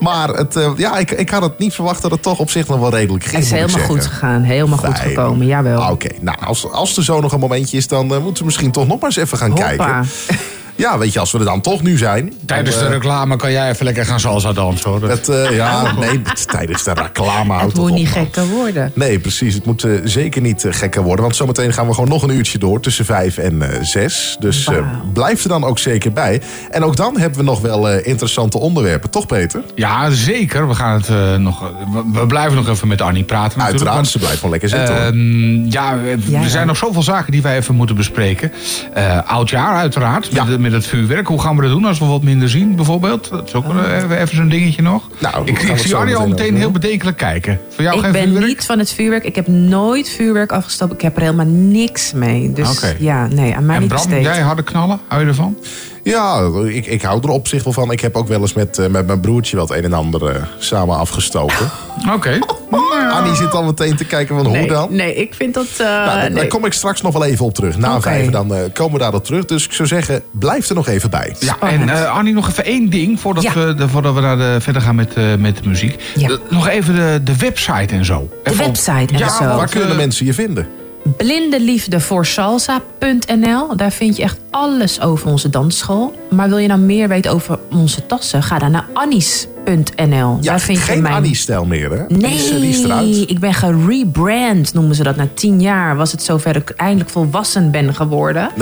Maar het, eh, ja, ik, ik had het niet verwacht dat het toch op zich nog wel redelijk ging. Het is helemaal goed gegaan. Helemaal goed gekomen, jawel. Ah, Oké, nou, als, als er zo nog een momentje is, dan eh, moeten we misschien toch nog maar eens even gaan Hoppa. kijken. Ja, weet je, als we er dan toch nu zijn. Tijdens dan, de eh, reclame kan jij even lekker gaan salsa dansen hoor. het, eh, ja, nee, tijdens de reclame houdt Het moet op, niet man. gekker worden. Nee, precies. Het moet eh, zeker niet gekker worden. Want zometeen gaan we gewoon nog een uurtje door tussen vijf en eh, zes. Dus eh, Wauw. blijf er dan ook zeker bij. En ook dan hebben we nog wel eh, interessante onderwerpen. Toch, Peter? Ja, zeker. We gaan het eh, nog. We, we blijven nog even met Annie praten. natuurlijk, Uiteraard, want, ze blijft gewoon lekker zitten. hoor. Ehm, ja, er zijn nog zoveel zaken die wij even moeten bespreken. Eh oudjaar uiteraard, Ja. met, met het vuurwerk. Hoe gaan we dat doen als we wat minder zien bijvoorbeeld? Dat is ook eh, even, zo'n dingetje nog. Nou, ik zie al meteen heel bedenkelijk kijken. Voor jou Ik geen ben vuurwerk? niet van het vuurwerk. Ik heb nooit vuurwerk afgestopt. Ik heb er helemaal niks mee. Dus ja, nee, aan mij En niet Bram, besteed. jij harde knallen? Hou je ervan? Ja, ik, ik hou er op zich wel van. Ik heb ook wel eens met, eh, met mijn broertje wel het een en ander eh, samen afgestoken. Oké. Annie zit al meteen te kijken van hoe dan. nee, ik vind dat... eh, Nou, daar, kom ik straks nog wel even op terug. Na vijf, dan eh, komen we daarop terug. Dus ik zou zeggen, blijf er nog even bij. Ja, en eh Annie, nog even één ding voordat, Ja. we, de, voordat we naar de, verder gaan met, eh, met de muziek. Ja. Nog even de, de website en zo. De Even op- website en ja, zo. Waar kunnen mensen je vinden? Blindeliefdevoorsalsa.nl. Daar vind je echt alles over onze dansschool. Maar wil je nou meer weten over onze tassen? Ga dan naar annies.nl. Ja, daar vind je geen mijn... Annie-stijl meer, hè? Nee, ik ben gerebrand, noemen ze dat. Na tien jaar was het zover ik eindelijk volwassen ben geworden.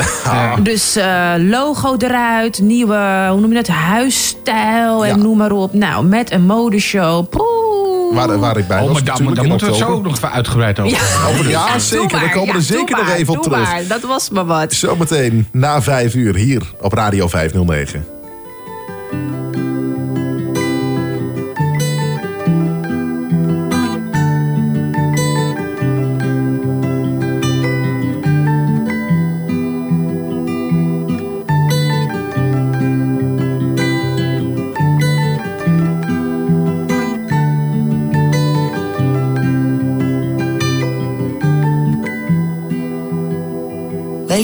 Dus eh, logo eruit, nieuwe, hoe noem je dat, huisstijl en Ja. noem maar op. Nou, met een modeshow. Poeh. Waar, waar ik bij Oh, was maar in moeten we het zo ook nog even uitgebreid over hebben. Ja, zeker. We komen er zeker nog even op terug. maar. Dat was maar wat. Zometeen na vijf uur hier op Radio 509.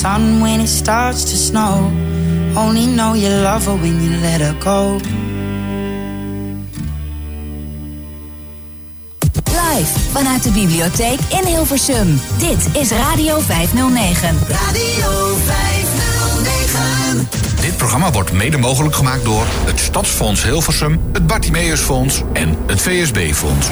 sun when it starts to snow. Only know you love her when you let her go. Live vanuit de bibliotheek in Hilversum. Dit is Radio 509. Radio 509. Dit programma wordt mede mogelijk gemaakt door het Stadsfonds Hilversum, het Bartimeusfonds en het VSB-fonds.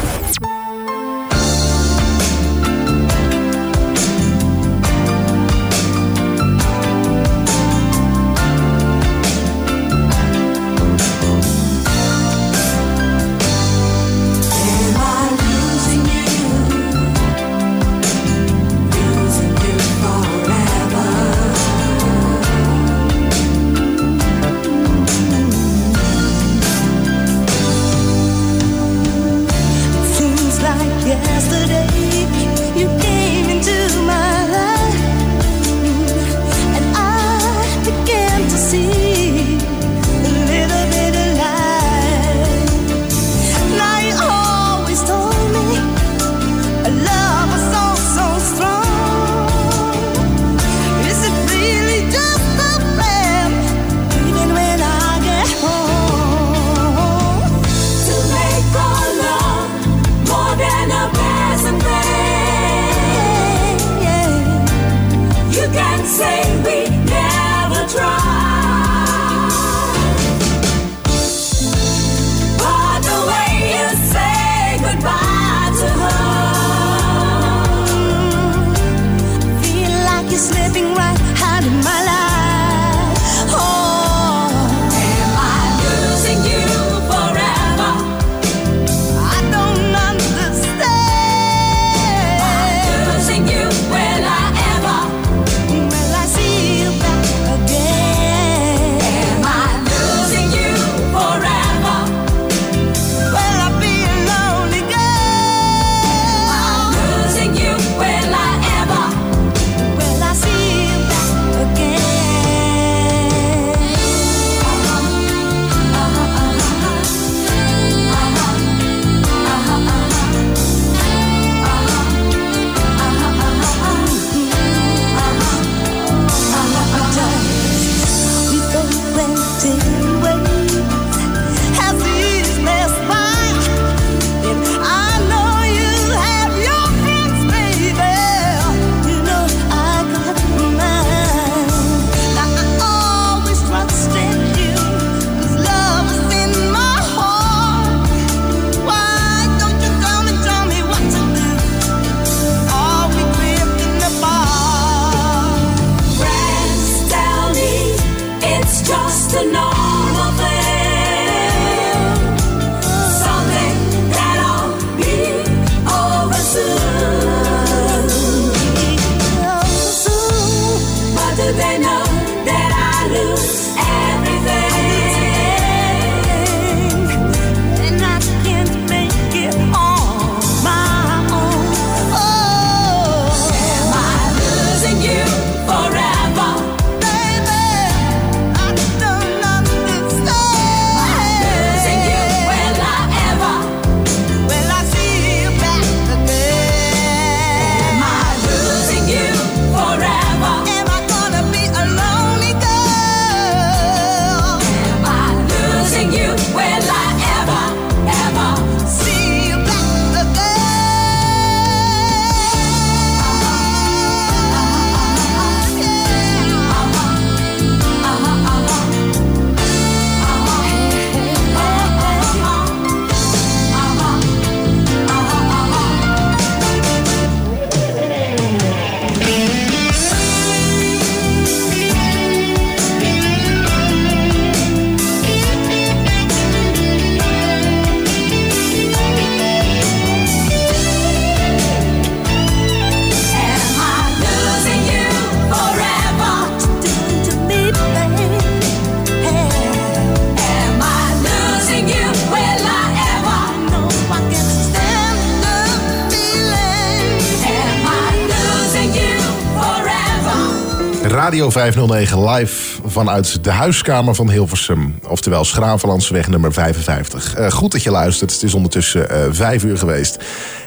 509 live vanuit de huiskamer van Hilversum. Oftewel Schravenlandseweg nummer 55. Eh, goed dat je luistert. Het is ondertussen vijf uur geweest.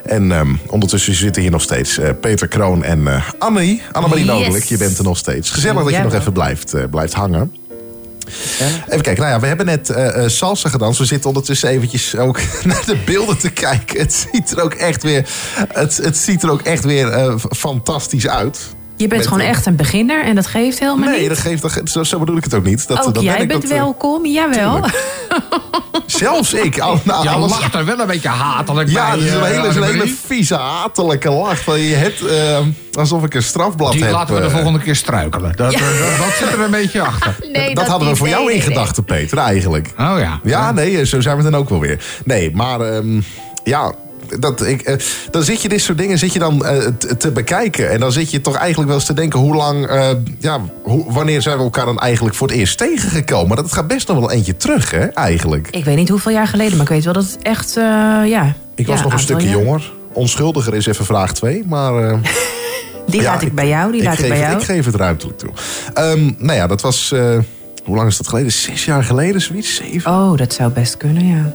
En ehm, ondertussen zitten hier nog steeds eh, Peter Kroon en Annie. Annemarie Yes. Nodelijk, je bent er nog steeds. Gezellig dat je nog even blijft, blijft hangen. Even kijken, nou ja, we hebben net salsa gedanst. We zitten ondertussen eventjes ook naar de beelden te kijken. Het ziet er ook echt weer, het, het ziet er ook echt weer fantastisch uit. Je bent Met, gewoon echt een beginner en dat geeft helemaal Nee, niet. dat geeft, dat, zo, zo bedoel ik het ook niet. Dat, Ook dat jij ben ik, bent dat, eh, welkom, jawel. Zelfs ik. Al, nou, Je alles- lacht er wel een beetje hatelijk ja, bij. dat is een eh, hele, is een hele Annemarie. vieze, hatelijke lach. Van je hebt, eh, alsof ik een strafblad Die heb. laten we de eh. volgende keer struikelen. Dat, Ja. dat, dat zit er een beetje achter. Nee, dat, hadden we voor jou Nee, in nee, nee. gedachten, Peter, eigenlijk. Oh ja. Ja, nee, zo zijn we dan ook wel weer. Nee, maar ehm, ja, dat, ik, eh, dan zit je dit soort dingen zit je dan, eh, te, bekijken. En dan zit je toch eigenlijk wel eens te denken... hoe lang, eh, ja, hoe, wanneer zijn we elkaar dan eigenlijk voor het eerst tegengekomen? Dat gaat best nog wel eentje terug, hè, eigenlijk. Ik weet niet hoeveel jaar geleden, maar ik weet wel dat het echt, ja... Ik was ja, nog een stukje jaar. jonger. Onschuldiger is even vraag 2, maar... Die ja, laat ik bij jou, die laat ik, geef, bij het- jou. Ik geef het ruimtelijk toe. Ehm, nou ja, dat was... hoe lang is dat geleden? Zes jaar geleden, zoiets? Zeven? Oh, dat zou best kunnen, ja.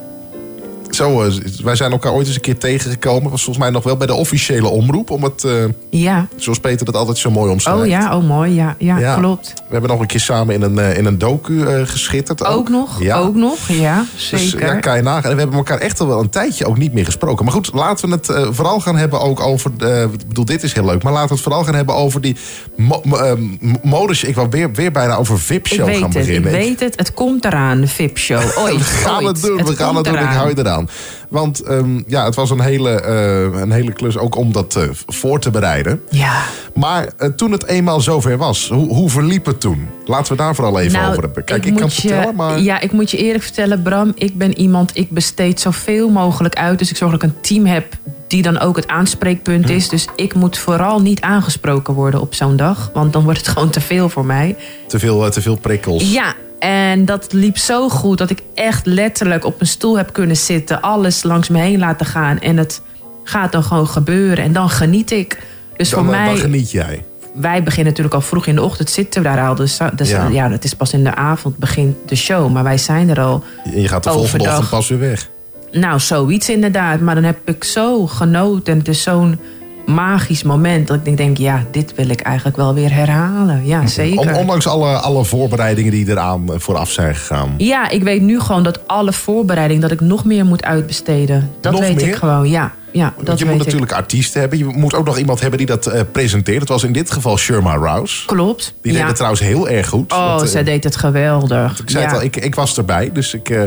Zo, eh, wij zijn elkaar ooit eens een keer tegengekomen. was volgens mij nog wel bij de officiële omroep. Om het, eh, Ja. zoals Peter dat altijd zo mooi omschrijft. Oh ja, oh mooi, ja, ja, Ja. klopt. We hebben nog een keer samen in een, eh, in een docu geschitterd. Ook nog, Ja. ook nog, ja, Dus, zeker. ja, kan je nagaan. En we hebben elkaar echt al wel een tijdje ook niet meer gesproken. Maar goed, laten we het vooral gaan hebben ook over... ik bedoel, dit is heel leuk. Maar laten we het vooral gaan hebben over die mo mo- modus. Ik wou weer, weer bijna over VIP-show gaan het, ik beginnen. weet het. Het komt eraan, de VIP-show. We gaan ooit. het doen, we gaan het doen. Ik hou je eraan. Want ehm, ja, het was een hele, eh, een hele klus ook om dat eh, voor te bereiden. Ja. Maar eh, toen het eenmaal zover was, hoe, hoe verliep het toen? Laten we daar vooral even Nou, over hebben. Kijk, ik, kan het je- vertellen, maar... Ja, ik moet je eerlijk vertellen, Bram. Ik ben iemand, ik besteed zoveel mogelijk uit. Dus ik zorg dat ik een team heb die dan ook het aanspreekpunt Hm. is. Dus ik moet vooral niet aangesproken worden op zo'n dag. Want dan wordt het gewoon te veel voor mij. Te veel, te veel prikkels. Ja, en dat liep zo goed dat ik echt letterlijk op een stoel heb kunnen zitten. Alles langs me heen laten gaan. En het gaat dan gewoon gebeuren. En dan geniet ik. Dus dan, voor mij dan geniet jij. wij beginnen natuurlijk al vroeg in de ochtend zitten we daar al. Dus, dus Ja. ja. dat is pas in de avond begint de show. Maar wij zijn er al. En je gaat de volgende ochtend pas weer weg. Nou, zoiets inderdaad. Maar dan heb ik zo genoten. En het is zo'n magisch moment. Dat ik denk, ja, dit wil ik eigenlijk wel weer herhalen. Ja, zeker. On- ondanks alle, alle voorbereidingen die eraan eh, vooraf zijn gegaan. Ja, ik weet nu gewoon dat alle voorbereiding... dat ik nog meer moet uitbesteden. Dat Nog weet meer? ik gewoon, ja. Ja dat Want je moet ik. natuurlijk artiesten hebben. Je moet ook nog iemand hebben die dat eh, presenteert. Het was in dit geval Sherma Rouse. Klopt. Die deed ja. het trouwens heel erg goed. Oh, Want, eh, zij deed het geweldig. Ik zei ja. het al, ik, ik was erbij. Dus ik... eh,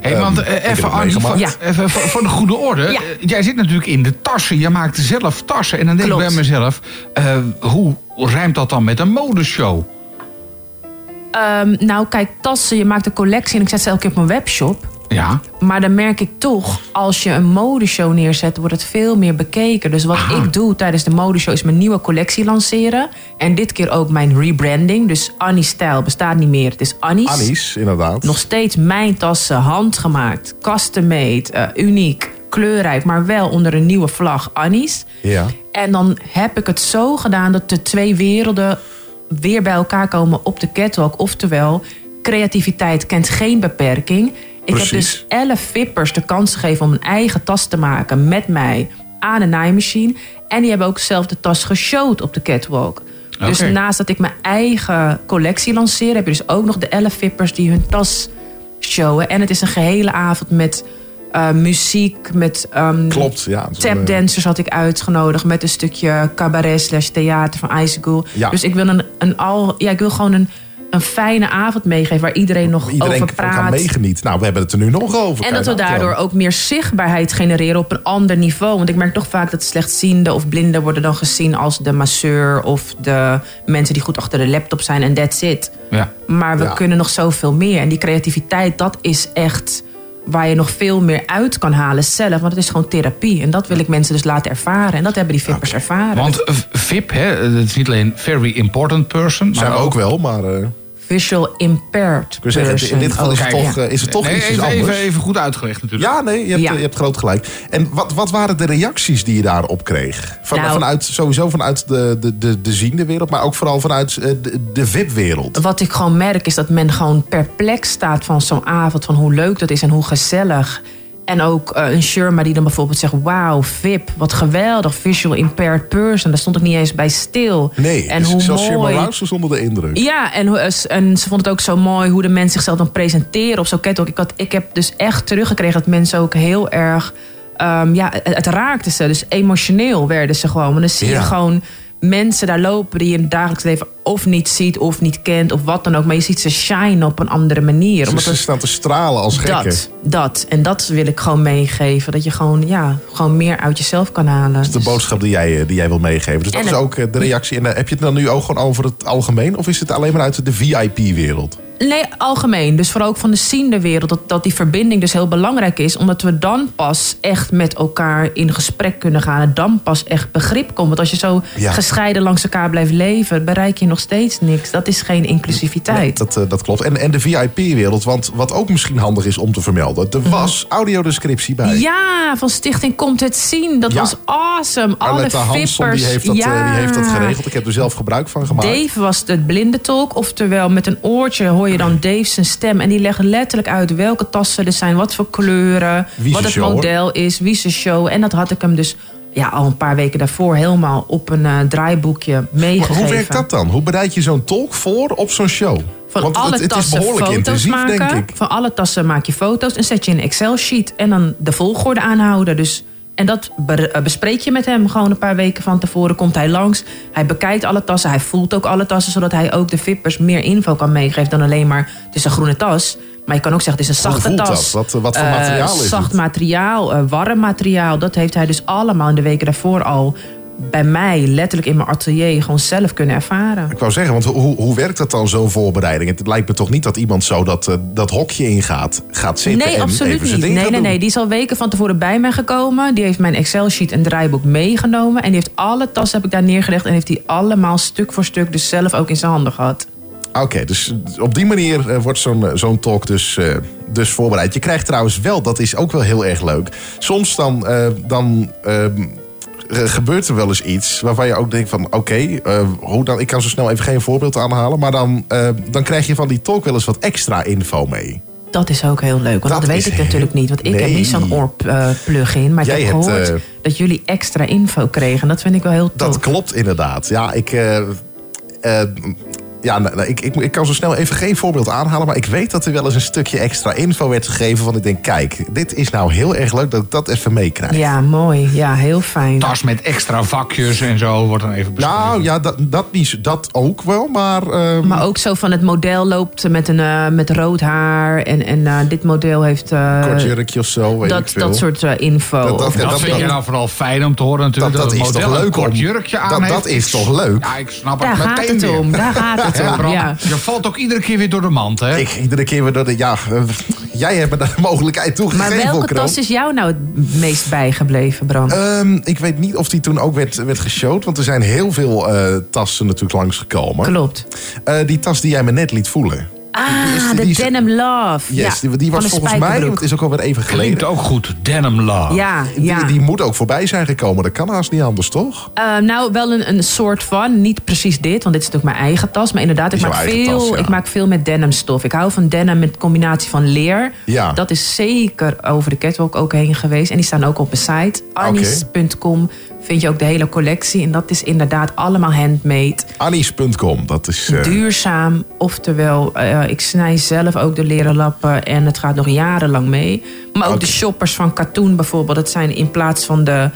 Hey, ehm, want ik eh, heb even, voor, meegemaakt. even voor, de goede orde. Ja. Jij zit natuurlijk in de tassen. Je maakt zelf tassen. En dan denk Klopt. ik bij mezelf... eh, hoe rijmt dat dan met een modeshow? Ehm, nou, kijk, tassen, je maakt een collectie en ik zet ze elke keer op mijn webshop. Ja. Maar dan merk ik toch, als je een modeshow neerzet, wordt het veel meer bekeken. Dus wat Aha. ik doe tijdens de modeshow is mijn nieuwe collectie lanceren. En dit keer ook mijn rebranding. Dus Annie's stijl bestaat niet meer. Het is Annie's. Annies, inderdaad. Nog steeds mijn tassen, handgemaakt, custom made, eh, uniek, kleurrijk, maar wel onder een nieuwe vlag Annie's. Ja. En dan heb ik het zo gedaan dat de twee werelden weer bij elkaar komen op de catwalk. Oftewel, creativiteit kent geen beperking. Ik heb dus elf vippers de kans gegeven om een eigen tas te maken met mij aan een naaimachine. En die hebben ook zelf de tas geshowd op de catwalk. Dus naast dat ik mijn eigen collectie lanceer, heb je dus ook nog de elf vippers die hun tas showen. En het is een gehele avond met eh, muziek, met ehm, Klopt, ja. tapdancers had ik uitgenodigd met een stukje cabaret slash theater van. Ja. Dus ik wil een, een al, ja, ik wil gewoon een, een fijne avond meegeven waar iedereen nog Iedereen over kan praat. meegenieten. Nou, we hebben het er nu nog over. En Kan dat we daardoor ook meer zichtbaarheid genereren op een ander niveau. Want ik merk toch vaak dat slechtzienden of blinden worden dan gezien als de masseur of de mensen die goed achter de laptop zijn en that's it. Ja. Maar we Ja. kunnen nog zoveel meer. En die creativiteit, dat is echt waar je nog veel meer uit kan halen zelf. Want het is gewoon therapie. En dat wil ik mensen dus laten ervaren. En dat hebben die vippers ervaren. Want eh, VIP, hè, dat is niet alleen very important person. Zijn maar we ook wel, maar... eh, visual impaired Ik zeggen, in dit geval is het person. toch, Ja. eh, is het toch Nee, iets even, anders. even, even goed uitgelegd natuurlijk. Ja, nee, je hebt, Ja. je hebt groot gelijk. En wat, wat waren de reacties die je daarop kreeg? Van, Nou- vanuit, sowieso vanuit de, de, de, de ziende wereld, maar ook vooral vanuit eh, de, de VIP-wereld. Wat ik gewoon merk is dat men gewoon perplex staat van zo'n avond. Van hoe leuk dat is en hoe gezellig. En ook eh, een Sherma die dan bijvoorbeeld zegt... Wauw, VIP, wat geweldig, visual impaired person. Daar stond ik niet eens bij stil. Nee, en dus hoe zelfs mooi... Rouse was onder de indruk. Ja, en, en ze vond het ook zo mooi hoe de mensen zichzelf dan presenteren zo'n catwalk. Ik, had, ik heb dus echt teruggekregen dat mensen ook heel erg... ehm, ja, het, het raakte ze. Dus emotioneel werden ze gewoon. Maar dan zie je Ja. gewoon mensen daar lopen die in het dagelijks leven of niet ziet of niet kent of wat dan ook. Maar je ziet ze shine op een andere manier. Omdat ze staan te stralen als gekken. dat, dat. En dat wil ik gewoon meegeven. Dat je gewoon, ja, gewoon meer uit jezelf kan halen. Dat is de boodschap die jij, eh, die jij wil meegeven. Dus dat En is ook eh, de reactie. En, eh, heb je het dan nu ook gewoon over het algemeen? Of is het alleen maar uit de VIP-wereld? Nee, algemeen. Dus vooral ook van de ziende wereld. Dat, dat die verbinding dus heel belangrijk is. Omdat we dan pas echt met elkaar in gesprek kunnen gaan. En dan pas echt begrip komt. Want als je zo Ja. gescheiden langs elkaar blijft leven... bereik je nog steeds niks. Dat is geen inclusiviteit. Dat, eh, dat klopt. En, en de VIP-wereld, want wat ook misschien handig is om te vermelden. Er was audiodescriptie bij. Mhm. Ja, van Stichting Komt Het Zien. Dat Ja. was awesome. Alle vippers. die heeft, dat, eh, ja. die heeft dat geregeld. Ik heb er zelf gebruik van gemaakt. Dave was de blinde tolk. Oftewel, met een oortje hoor je dan Dave zijn stem. En die legt letterlijk uit welke tassen er zijn. Wat voor kleuren. Wie wat het show, hoor. model is. Wie zijn show. En dat had ik hem dus ja, al een paar weken daarvoor helemaal op een eh, draaiboekje Maar meegegeven. hoe werkt dat dan? Hoe bereid je zo'n tolk voor op zo'n show? Van Want alle het, het is tassen behoorlijk foto's intensief, maken. denk ik. Van alle tassen maak je foto's en zet je in een Excel-sheet. En dan de volgorde aanhouden. Dus, en dat eh, bespreek je met hem gewoon een paar weken van tevoren. Komt hij langs, hij bekijkt alle tassen, hij voelt ook alle tassen... zodat hij ook de vippers meer info kan meegeven dan alleen maar... het is een groene tas, maar je kan ook zeggen het is een zachte tas. Wat- wat voor Eh, materiaal is Zacht het? materiaal, eh, warm materiaal. Dat heeft hij dus allemaal in de weken daarvoor al... bij mij, letterlijk in mijn atelier, gewoon zelf kunnen ervaren. Ik wou zeggen, want hoe, hoe werkt dat dan, zo'n voorbereiding? Het lijkt me toch niet dat iemand zo dat, eh, dat hokje ingaat, gaat zitten Nee, en absoluut even niet. Nee, nee, doen? nee. Die is al weken van tevoren bij mij gekomen. Die heeft mijn Excel-sheet en draaiboek meegenomen. En die heeft alle tassen heb ik daar neergelegd. En heeft die allemaal stuk voor stuk dus zelf ook in zijn handen gehad. Oké, dus op die manier eh, wordt zo'n eh, zo'n talk dus, dus voorbereid. Je krijgt trouwens wel, dat is ook wel heel erg leuk. Soms dan, dan ehm, gebeurt er wel eens iets waarvan je ook denkt van... oké, eh, hoe dan? ik kan zo snel even geen voorbeeld aanhalen... maar dan, eh, dan krijg je van die talk wel eens wat extra info mee. Dat is ook heel leuk. Want dat, Dat weet ik heel- natuurlijk niet. Want ik heb niet zo'n oorplug-in. maar ik Jij heb hebt, gehoord eh, dat jullie extra info kregen. En dat vind ik wel heel tof. Dat klopt inderdaad. Ja, ik... eh, eh, ja, nou, nou, ik, ik, ik kan zo snel even geen voorbeeld aanhalen... maar ik weet dat er wel eens een stukje extra info werd gegeven... van ik denk, kijk, dit is nou heel erg leuk dat ik dat even meekrijg. Ja, mooi. Ja, heel fijn. Tas met extra vakjes en zo wordt dan even beschreven. Nou ja, dat, dat, niet, dat ook wel, maar... ehm, Maar ook zo van het model loopt met, een, eh, met rood haar. En, en eh, dit model heeft... eh, kort jurkje of zo, weet ik dat, veel. dat soort info. Dat- dat- Of dat dat- vind je nou vooral fijn om te horen natuurlijk. Dat- dat het is toch model een leuk kort om- jurkje aan dat- heeft. dat is toch leuk? Ja, ik snap Daar het gaat meteen het weer. om. Daar gaat het Ja, om. Bram, Ja. Je valt ook iedere keer weer door de mand, hè? Ik, iedere keer weer door de... Ja, eh, jij hebt me daar de mogelijkheid toe Maar welke tas is jou nou het meest bijgebleven, Bram? Ehm, ik weet niet of die toen ook werd, werd geshowd. Want er zijn heel veel eh, tassen natuurlijk langsgekomen. Klopt. Eh, die tas die jij me net liet voelen. Ah, de Denim Love. Yes, ja, die, was volgens mij, want het is ook alweer even geleden. Klinkt ook goed. Denim Love. Ja, ja. Die, die moet ook voorbij zijn gekomen. Dat kan haast niet anders, toch? Eh, nou, wel een, een soort van. Niet precies dit, want dit is natuurlijk mijn eigen tas. Maar inderdaad, ik maak, veel, tas, ja. ik maak veel met denimstof. Ik hou van denim met combinatie van leer. Ja. Dat is zeker over de catwalk ook heen geweest. En die staan ook op de site. Anis.com vind je ook de hele collectie. En dat is inderdaad allemaal handmade. Anis.com, dat is... eh, Duurzaam, oftewel, eh, ik snij zelf ook de leren lappen en het gaat nog jarenlang mee. Maar ook de shoppers van Katoen bijvoorbeeld, dat zijn in plaats van de,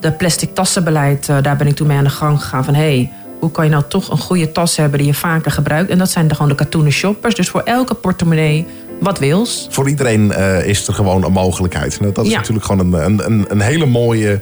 de plastic tassenbeleid, eh, daar ben ik toen mee aan de gang gegaan van hé, hey, hoe kan je nou toch een goede tas hebben die je vaker gebruikt? En dat zijn de, gewoon de katoenen shoppers. Dus voor elke portemonnee wat wils. voor iedereen is er gewoon een mogelijkheid. En dat is Ja. natuurlijk gewoon een, een, een hele mooie...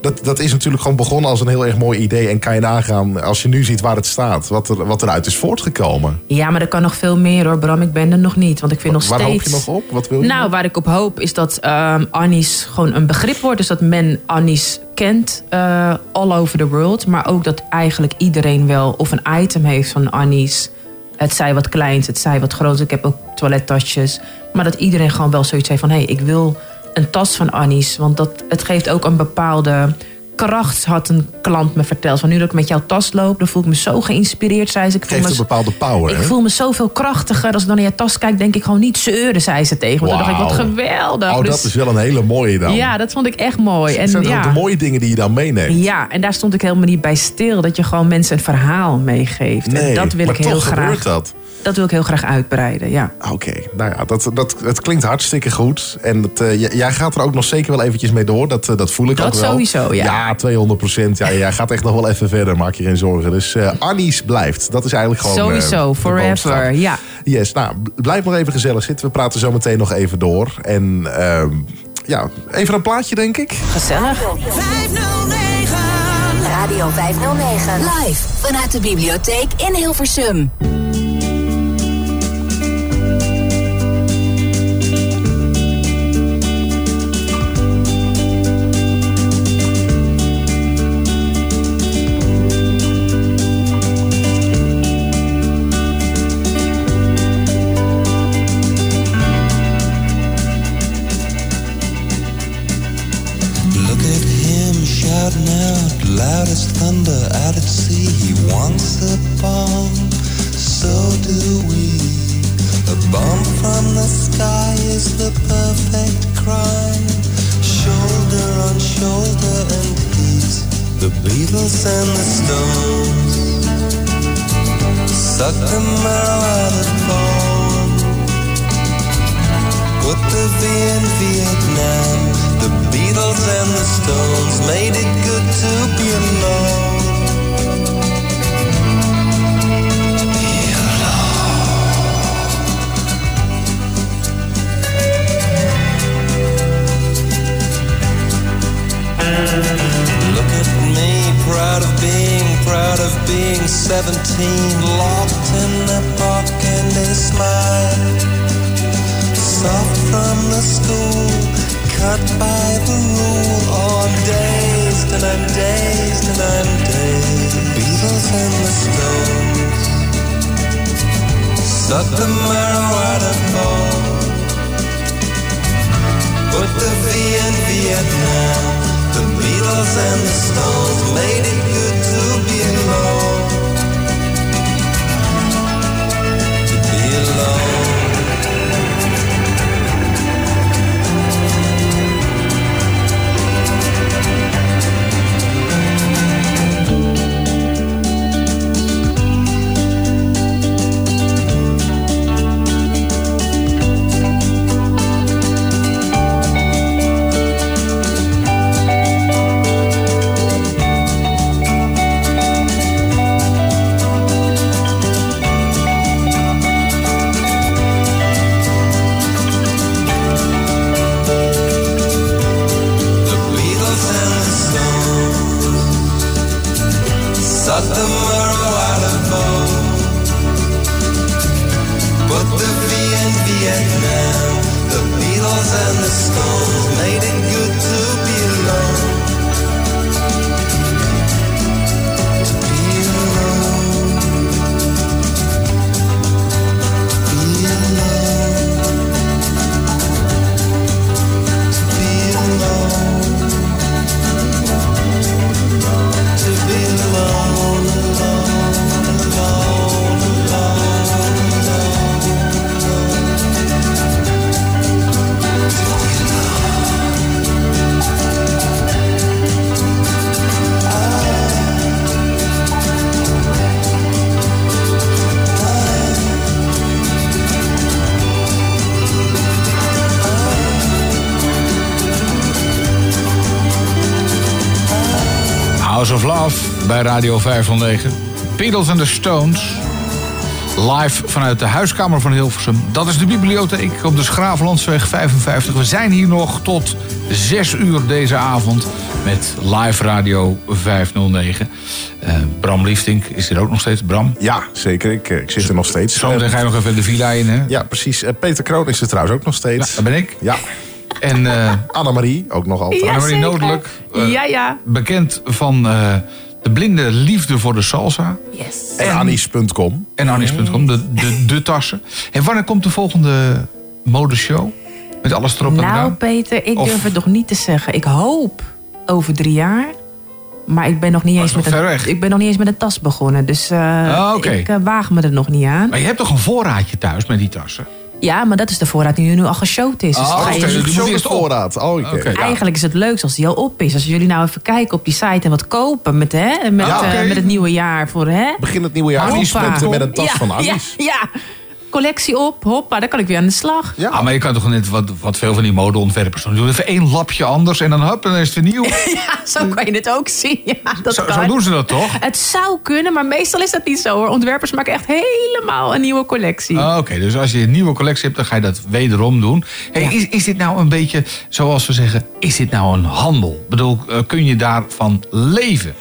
Dat, dat is natuurlijk gewoon begonnen als een heel erg mooi idee. En kan je nagaan, als je nu ziet waar het staat... wat, er, wat eruit is voortgekomen. Ja, maar er kan nog veel meer hoor, Bram. Ik ben er nog niet, want ik vind nog waar steeds... hoop je nog op? Wat wil je Nou, nog? waar ik op hoop is dat ehm Annies gewoon een begrip wordt. Dus dat men Annies kent eh, all over the world. Maar ook dat eigenlijk iedereen wel of een item heeft van Annies. Het zij wat kleins, het zij wat groots. Ik heb ook toilettasjes. Maar dat iedereen gewoon wel zoiets heeft van... hé, hey, ik wil een tas van Annie's. Want dat, het geeft ook een bepaalde kracht, had een klant me verteld. Van nu dat ik met jouw tas loop, dan voel ik me zo geïnspireerd, zei ze. Ik voel Geeft me een bepaalde power, ik hè? voel me zoveel krachtiger. Als ik dan naar je tas kijk, denk ik gewoon niet zeuren, zei ze tegen me. Toen dacht ik, wat geweldig. Oh, Dus- dat is wel een hele mooie dan. Ja, dat vond ik echt mooi. En zijn ja, ook de mooie dingen die je dan meeneemt? ja, en daar stond ik helemaal niet bij stil. Dat je gewoon mensen een verhaal meegeeft. Nee, en dat wil maar ik heel toch graag. gebeurt dat. Dat wil ik heel graag uitbreiden, ja. Oké, nou ja, dat, dat, het klinkt hartstikke goed. En het, eh, jij gaat er ook nog zeker wel eventjes mee door. Dat, eh, dat voel ik Dat ook wel. sowieso, ja. Ja, 200 procent. Ja, jij gaat echt nog wel even verder, maak je geen zorgen. Dus eh Annie's blijft. Dat is eigenlijk gewoon... eh, Sowieso, forever, ja. Yes, nou, blijf nog even gezellig zitten. We praten zo meteen nog even door. En ehm, ja, even een plaatje, denk ik. Gezellig. 509. Radio 509. Live vanuit de bibliotheek in Hilversum. So do we. A bomb from the sky is the perfect crime. Shoulder on shoulder and heat. The Beatles and the Stones. Suck the marrow out of. Put the V in Vietnam. The Beatles and the Stones made it good to be alone. Proud of being, proud of being 17, locked in the park and they smile soft from the school, cut by the rule. Oh, I'm dazed and I'm dazed and I'm dazed. Beatles and the Stones suck the marrow out of bone. Put the V in Vietnam. The Beatles and the Stones made it good to be alone. To be alone. Bij Radio 509. Beatles and the Stones. Live vanuit de huiskamer van Hilversum. Dat is de bibliotheek op de Schravenlandsweg 55. We zijn hier nog tot 6 uur deze avond met live Radio 509. Eh, Bram Liefdink is hier ook nog steeds. Bram? Ja, zeker. Ik, eh, ik zit er nog steeds. Zometeen ga je nog even de villa in, hè? Ja, precies. Eh, Peter Kroon is er trouwens ook nog steeds. Ja, dat ben ik. Ja. En eh Annemarie ook nog altijd. Ja, Annemarie eh, Ja, ja. Bekend van eh, De blinde liefde voor de salsa. Yes. En Anis.com. En Anis.com, de, de, de tassen. En wanneer komt de volgende modeshow? Met alles erop en Nou, eraan? Peter, ik Of- durf het nog niet te zeggen. Ik hoop over drie jaar. Maar ik ben nog niet, eens nog met, een, ik ben nog niet eens met een tas begonnen. Dus eh, Ah, ik eh, waag me er nog niet aan. Maar je hebt toch een voorraadje thuis met die tassen? Ja, maar dat is de voorraad die nu al geshowd is. Dus Oh, dus moet Zo eerst de voorraad. Oh. Eigenlijk is het leukst als die al op is. Als jullie nou even kijken op die site en wat kopen met, hè, met, Ja, eh, met het nieuwe jaar. Voor, hè? Begin het nieuwe jaar Hoppa. met, met een tas ja, van Anis. Ja, ja, collectie op, hoppa, dan kan ik weer aan de slag. Ja. Ah, maar je kan toch net wat, wat veel van die modeontwerpers doen. Doe even één lapje anders en dan hup, en dan is het weer nieuw. Ja, zo kan je het ook zien. Ja, dat Zo, kan. zo doen ze dat toch? Het zou kunnen, maar meestal is dat niet zo hoor. Ontwerpers maken echt helemaal een nieuwe collectie. Ah, Oké, dus als je een nieuwe collectie hebt, dan ga je dat wederom doen. Hey, is, is dit nou een beetje, zoals we zeggen, is dit nou een handel? Ik bedoel, eh, kun je daarvan leven?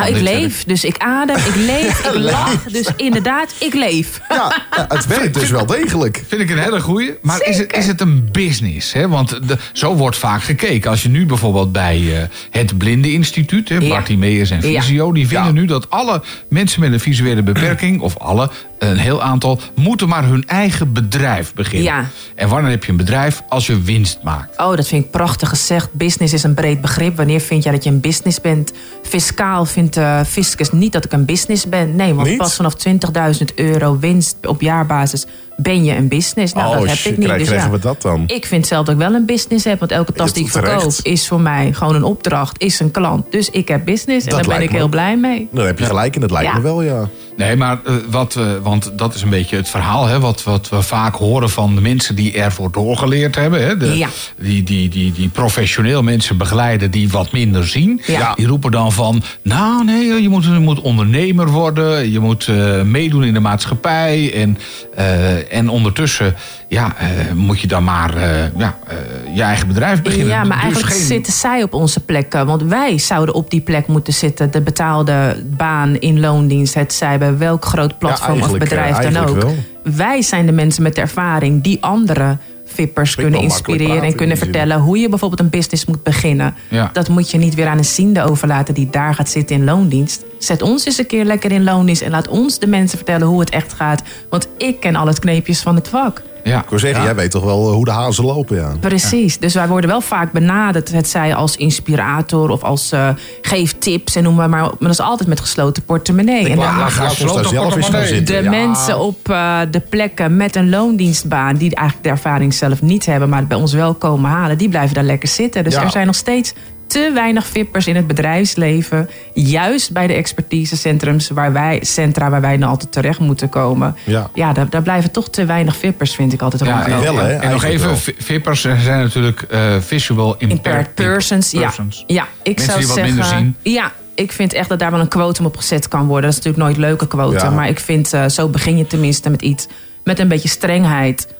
Nou, ik leef, dus ik adem, ik leef, ik lach. Dus inderdaad, ik leef. Ja, het werkt dus wel degelijk. Vind ik een hele goeie. Maar is het, is het een business? Hè? Want de, zo wordt vaak gekeken. Als je nu bijvoorbeeld bij eh, het Blindeninstituut, hè, Ja. Bartimeus en Ja. Visio, die vinden Ja. nu dat alle mensen met een visuele beperking, of alle, een heel aantal, moeten maar hun eigen bedrijf beginnen. Ja. En wanneer heb je een bedrijf? Als je winst maakt. Oh, dat vind ik prachtig gezegd. Business is een breed begrip. Wanneer vind jij dat je een business bent? Fiscaal vindt de fiscus niet dat ik een business ben. Nee, want Niet? pas vanaf 20.000 euro winst op jaarbasis ben je een business. Nou, dat oh, heb shit, ik niet. krijg- Dus krijgen ja. we dat dan? Ik vind zelf dat ik wel een business heb. Want elke tas die ik terecht. verkoop is voor mij gewoon een opdracht. Is een klant. Dus ik heb business. En Dat daar ben ik me. heel blij mee. Dan heb je gelijk en dat lijkt Ja. me wel, ja. Nee, maar eh, wat, eh, want dat is een beetje het verhaal, hè, wat, wat we vaak horen van de mensen die ervoor doorgeleerd hebben. Hè, de, Ja. die, die, die, die professioneel mensen begeleiden die wat minder zien. Ja. Die roepen dan van, nou nee, je moet, je moet ondernemer worden, je moet eh, meedoen in de maatschappij. En, eh, en ondertussen ja, eh, moet je dan maar eh, ja, eh, je eigen bedrijf beginnen. Ja, maar Dus eigenlijk geen- zitten zij op onze plekken. Want wij zouden op die plek moeten zitten. De betaalde baan in loondienst. Het zij bij welk groot platform of bedrijf eh, dan ook. Wij zijn de mensen met de ervaring die andere vippers kunnen inspireren. En kunnen vertellen hoe je bijvoorbeeld een business moet beginnen. Ja. Dat moet je niet weer aan een ziende overlaten die daar gaat zitten in loondienst. Zet ons eens een keer lekker in loondienst. En laat ons de mensen vertellen hoe het echt gaat. Want ik ken al het kneepjes van het vak. Ja. Ik wil zeggen, Ja. jij weet toch wel eh, hoe de hazen lopen, ja. Precies. Dus wij worden wel vaak benaderd. Het zij als inspirator of als eh, geef tips en noem maar. Maar dat is altijd met gesloten portemonnee. En Ik laat, laat zelf eens gaan portemonnee. zitten. de Ja. mensen op eh, de plekken met een loondienstbaan... die eigenlijk de ervaring zelf niet hebben... maar bij ons wel komen halen, die blijven daar lekker zitten. Dus Ja. er zijn nog steeds te weinig vippers in het bedrijfsleven. Juist bij de expertisecentrums waar wij, centra waar wij nou altijd terecht moeten komen. Ja. Ja, daar, daar blijven toch te weinig vippers, vind ik altijd. Ja, rondlopen. wel, hè? En nog even, wel. vippers zijn natuurlijk eh, visual impaired, persons, ja. persons. ja. Ik Mensen zou die wat zeggen, minder zien. Ja, ik vind echt dat daar wel een quotum op gezet kan worden. Dat is natuurlijk nooit leuke quotum. Ja. Maar ik vind, eh, zo begin je tenminste met iets. Met een beetje strengheid.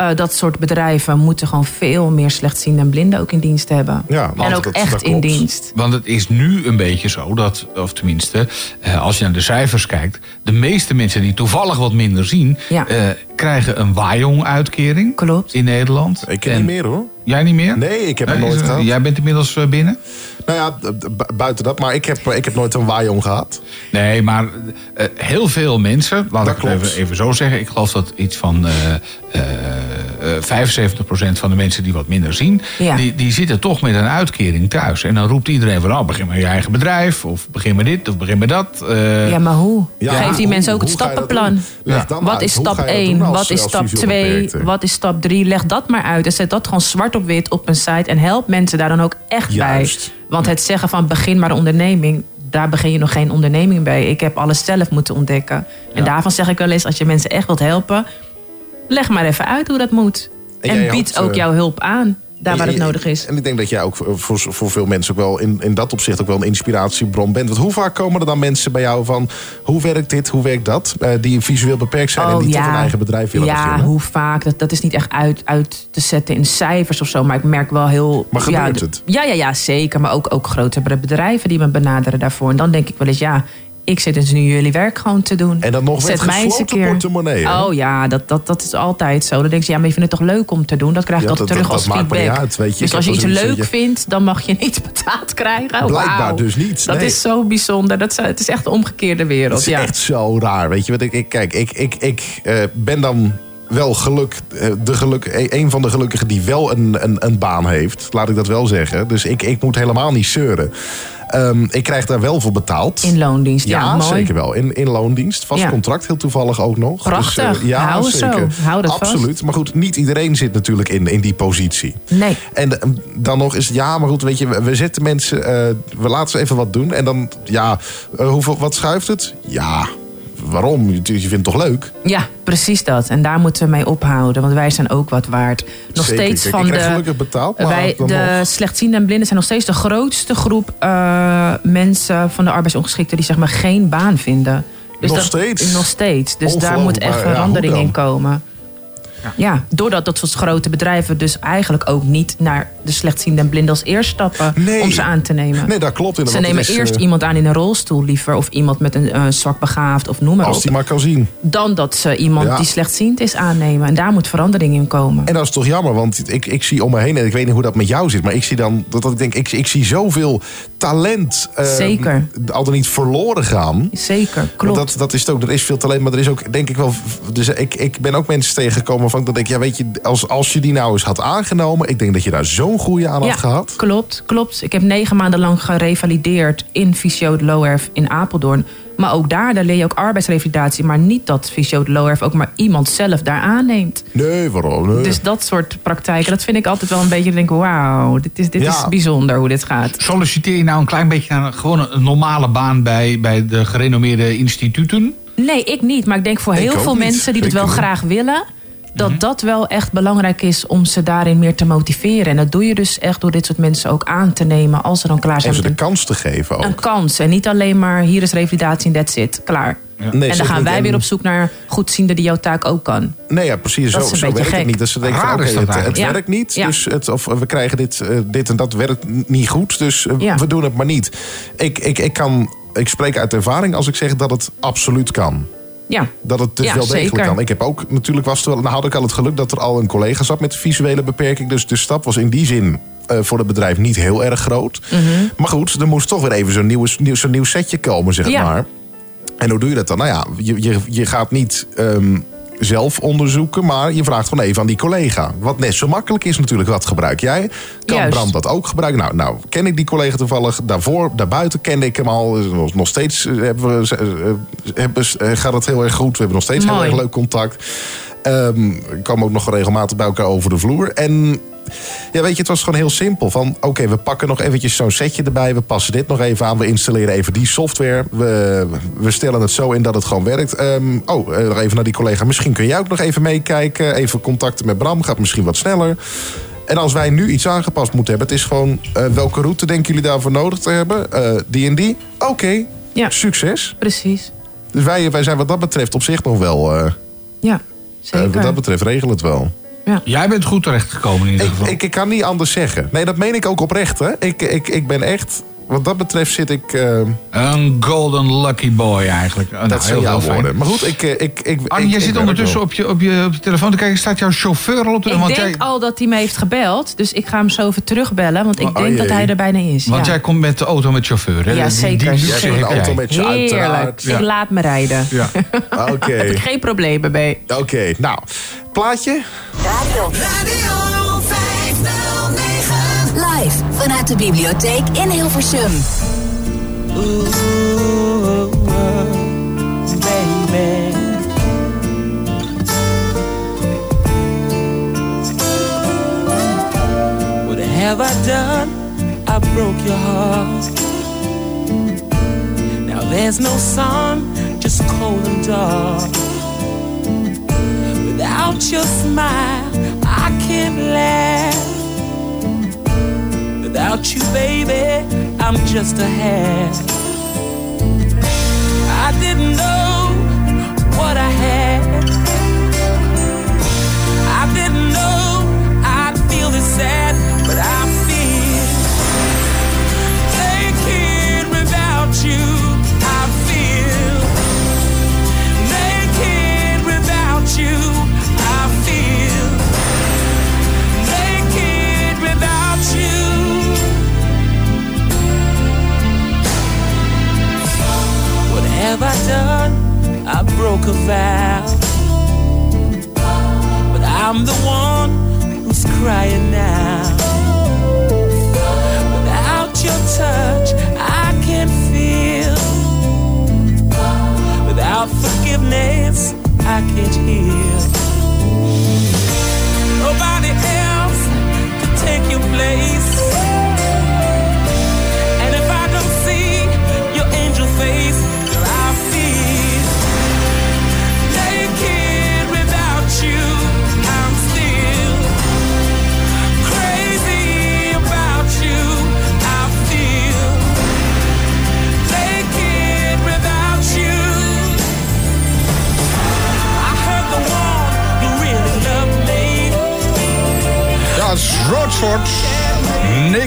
Eh, dat soort bedrijven moeten gewoon veel meer slechtzienden en blinden ook in dienst hebben. Ja, en want ook dat- echt dat in dienst. Want het is nu een beetje zo dat, of tenminste, eh, als je naar de cijfers kijkt, de meeste mensen die toevallig wat minder zien, Ja. eh, krijgen een Wajong-uitkering Klopt. in Nederland. Ik ken En- niet meer, hoor. Jij niet meer? Nee, ik heb het nooit gehad. Jij bent inmiddels binnen? Nou ja, buiten dat. Maar ik heb, ik heb nooit een waaijong gehad. Nee, maar eh, heel veel mensen, laat Dat ik het klopt. even, even zo zeggen. Ik geloof dat iets van eh eh, eh, 75% van de mensen die wat minder zien, Ja. die, die zitten toch met een uitkering thuis. En dan roept iedereen van, nou, begin met je eigen bedrijf, of begin met dit, of begin met dat. Eh, Ja, maar hoe? Ja, Geef die hoe- mensen ook het stappenplan. Wat is stap ga je dat 1? doen als- Wat is stap visueel 2? beperkte? Wat is stap 3? Leg dat maar uit. En zet dat gewoon zwart op wit op een site. En help mensen daar dan ook echt Juist. bij. Want het zeggen van begin maar een onderneming. Daar begin je nog geen onderneming bij. Ik heb alles zelf moeten ontdekken. En daarvan zeg ik wel eens, als je mensen echt wilt helpen... leg maar even uit hoe dat moet. En En, bied ook eh, jouw hulp aan. Daar waar het nodig is. En ik denk dat jij ook voor, voor, veel mensen ook wel in, in dat opzicht ook wel een inspiratiebron bent. Want hoe vaak komen er dan mensen bij jou van hoe werkt dit, hoe werkt dat? eh, die visueel beperkt zijn en die toch een eigen bedrijf willen Oh, ja, beginnen. hoe vaak. Dat, dat is niet echt uit, uit te zetten in cijfers of zo. Maar ik merk wel heel... Maar ja, gebeurt de- het? Ja, ja, ja, zeker. Maar ook, ook grotere bedrijven die me benaderen daarvoor. En dan denk ik wel eens, ja... ik zit dus nu jullie werk gewoon te doen. En dan nog met Zet een gesloten keer. portemonnee, hè? Oh ja, dat, dat, dat is altijd zo. Dan denk je, ja, maar je vindt het toch leuk om te doen? Dat krijg je Ja, altijd dat- terug dat- als dat feedback. niet uit, weet je. Ik Dus als je iets leuk vindt, dan mag je niet betaald krijgen. Blijkbaar Wauw. dus niet, Dat is zo bijzonder. Dat is, het is echt de omgekeerde wereld. Dat is ja. echt zo raar. Weet je wat ik, ik kijk, ik, ik, ik eh, ben dan wel geluk, eh, de geluk, e- een van de gelukkigen die wel een, een, een baan heeft. Laat ik dat wel zeggen. Dus ik, ik moet helemaal niet zeuren. Ehm, ik krijg daar wel voor betaald. In loondienst, ja, mooi. zeker wel. In, in loondienst. Vast Ja. contract, heel toevallig ook nog. Prachtig. Dus, ja, Hou het zo. zeker. Hou dat vast. Absoluut. Maar goed, niet iedereen zit natuurlijk in, in die positie. Nee. En eh, dan nog is het, ja, maar goed, weet je, we- we zetten mensen, eh, we laten ze even wat doen. En dan, ja, hoeveel, wat schuift het? Ja, waarom? Je, je vindt het toch leuk? Ja, precies dat. En daar moeten we mee ophouden. Want wij zijn ook wat waard. Nog Zeker. steeds Kijk, van ik de. gelukkig betaald, maar wij, dan de nog. slechtzienden en blinden zijn nog steeds de grootste groep eh, mensen van de arbeidsongeschikten die zeg maar geen baan vinden. Nog dat- steeds? Nog steeds. Dus daar moet echt ja, verandering in komen. Ja. doordat dat soort grote bedrijven dus eigenlijk ook niet naar de slechtzienden en blinden als eerst stappen om ze aan te nemen. Nee, dat klopt Ze inderdaad. nemen Het is, eerst eh, iemand aan in een rolstoel liever of iemand met een eh, zwak begaafd of noem maar Als op. die maar kan zien. Dan dat ze iemand Ja. die slechtziend is aannemen. En daar moet verandering in komen. En dat is toch jammer, want ik, ik zie om me heen, en ik weet niet hoe dat met jou zit, maar ik zie dan dat, dat ik denk, ik, ik zie zoveel talent. eh, Zeker. Al dan niet verloren gaan. Zeker, klopt. Want Dat, dat is het ook. Er is veel talent, maar er is ook, denk ik wel. Dus ik, ik ben ook mensen tegengekomen waarvan ik dan denk, ja, weet je, als, als je die nou eens had aangenomen, ik denk dat je daar zo'n goede aan had gehad. klopt, klopt. Ik heb negen maanden lang gerevalideerd in Fysio de Loerf in Apeldoorn. Maar ook daar, daar leer je ook arbeidsrevalidatie. Maar niet dat Fysio de Loerf ook maar iemand zelf daar aanneemt. Nee, waarom? Nee. Dus dat soort praktijken, dat vind ik altijd wel een beetje... denk wauw, dit, is, dit Ja. is bijzonder hoe dit gaat. Solliciteer je nou een klein beetje naar een, gewoon een normale baan bij, bij de gerenommeerde instituten? Nee, ik niet. Maar ik denk voor Ik heel veel niet. mensen die het wel graag willen... dat Mhm. dat wel echt belangrijk is om ze daarin meer te motiveren. En dat doe je dus echt door dit soort mensen ook aan te nemen... als ze dan klaar zijn En ze de kans te geven ook. een kans. En niet alleen maar hier is revalidatie en that's it. Klaar. Nee, en dan gaan wij En- weer op zoek naar goedziende die jouw taak ook kan. Nee, ja, precies. Dat Zo, is een zo beetje werkt het niet. Dat ze denken oké, dat het, het eigenlijk. Ja. werkt niet. Ja. Dus het, of we krijgen dit, eh, dit en dat werkt niet goed. Dus eh, Ja. we doen het maar niet. Ik, ik, ik, kan, ik spreek uit ervaring als ik zeg dat het absoluut kan. Ja. Dat het dus Ja, wel degelijk zeker. kan. Ik heb ook natuurlijk was het wel, nou had ik al het geluk dat er al een collega zat met visuele beperking. Dus de stap was in die zin eh, voor het bedrijf niet heel erg groot. Mhm. Maar goed, er moest toch weer even zo'n nieuw, nieuw, nieuw setje komen, zeg Ja. maar. En hoe doe je dat dan? Nou ja, je, je, je gaat niet ehm, zelf onderzoeken, maar je vraagt gewoon even aan die collega. Wat net zo makkelijk is natuurlijk, wat gebruik jij? Kan Juist. Bram dat ook gebruiken? Nou, nou, ken ik die collega toevallig. Daarvoor, daarbuiten kende ik hem al. Nog, steeds eh, hebben we, eh, hebben, eh, gaat het heel erg goed. We hebben nog steeds heel erg leuk contact. We komen ook nog regelmatig bij elkaar over de vloer. En ja, weet je, het was gewoon heel simpel. Van, oké, we pakken nog eventjes zo'n setje erbij. We passen dit nog even aan. We installeren even die software. We, we stellen het zo in dat het gewoon werkt. Ehm, oh, eh, nog even naar die collega. Misschien kun jij ook nog even meekijken. Even contacten met Bram. Gaat misschien wat sneller. En als wij nu iets aangepast moeten hebben... het is gewoon, eh, welke route denken jullie daarvoor nodig te hebben? Eh, die en die? Oké, succes. Precies. Dus wij, wij zijn wat dat betreft op zich nog wel... Ja, zeker. wat dat betreft regel het wel. Jij bent goed terechtgekomen in ieder Ik, geval. ik, ik kan niet anders zeggen. Nee, dat meen ik ook oprecht. Hè. Ik, ik, ik ben echt... Wat dat betreft zit ik... eh, Een golden lucky boy eigenlijk. Nou, dat zijn heel, jouw woorden. Maar goed, ik... eh, ik, ik jij ik zit ondertussen op je, op, je, op je telefoon te kijken. Staat jouw chauffeur al op de... Ik want denk jij, al dat hij me heeft gebeld. Dus ik ga hem zo even terugbellen. Want ik Oh, denk jee. dat hij er bijna is. Want ja. jij komt met de auto met chauffeur, hè? Ja, Die- zeker. Die, een auto met je, Heerlijk. uiteraard. Ik laat me rijden. Ja. Oké. Heb ik geen problemen mee. Oké, nou. Plaatje? Radio. Radio 509. Live vanuit de bibliotheek in Hilversum. Ooh, baby. What have I done? I broke your heart. Now there's no sun, just cold and dark. Without your smile, I can't laugh. Without you, baby, I'm just a half. I didn't know what I had. I didn't know I'd feel this sad, but I feel aching without you. Vow. But I'm the one who's crying now. Without your touch, I can't feel. Without forgiveness, I can't heal. Nobody else could take your place.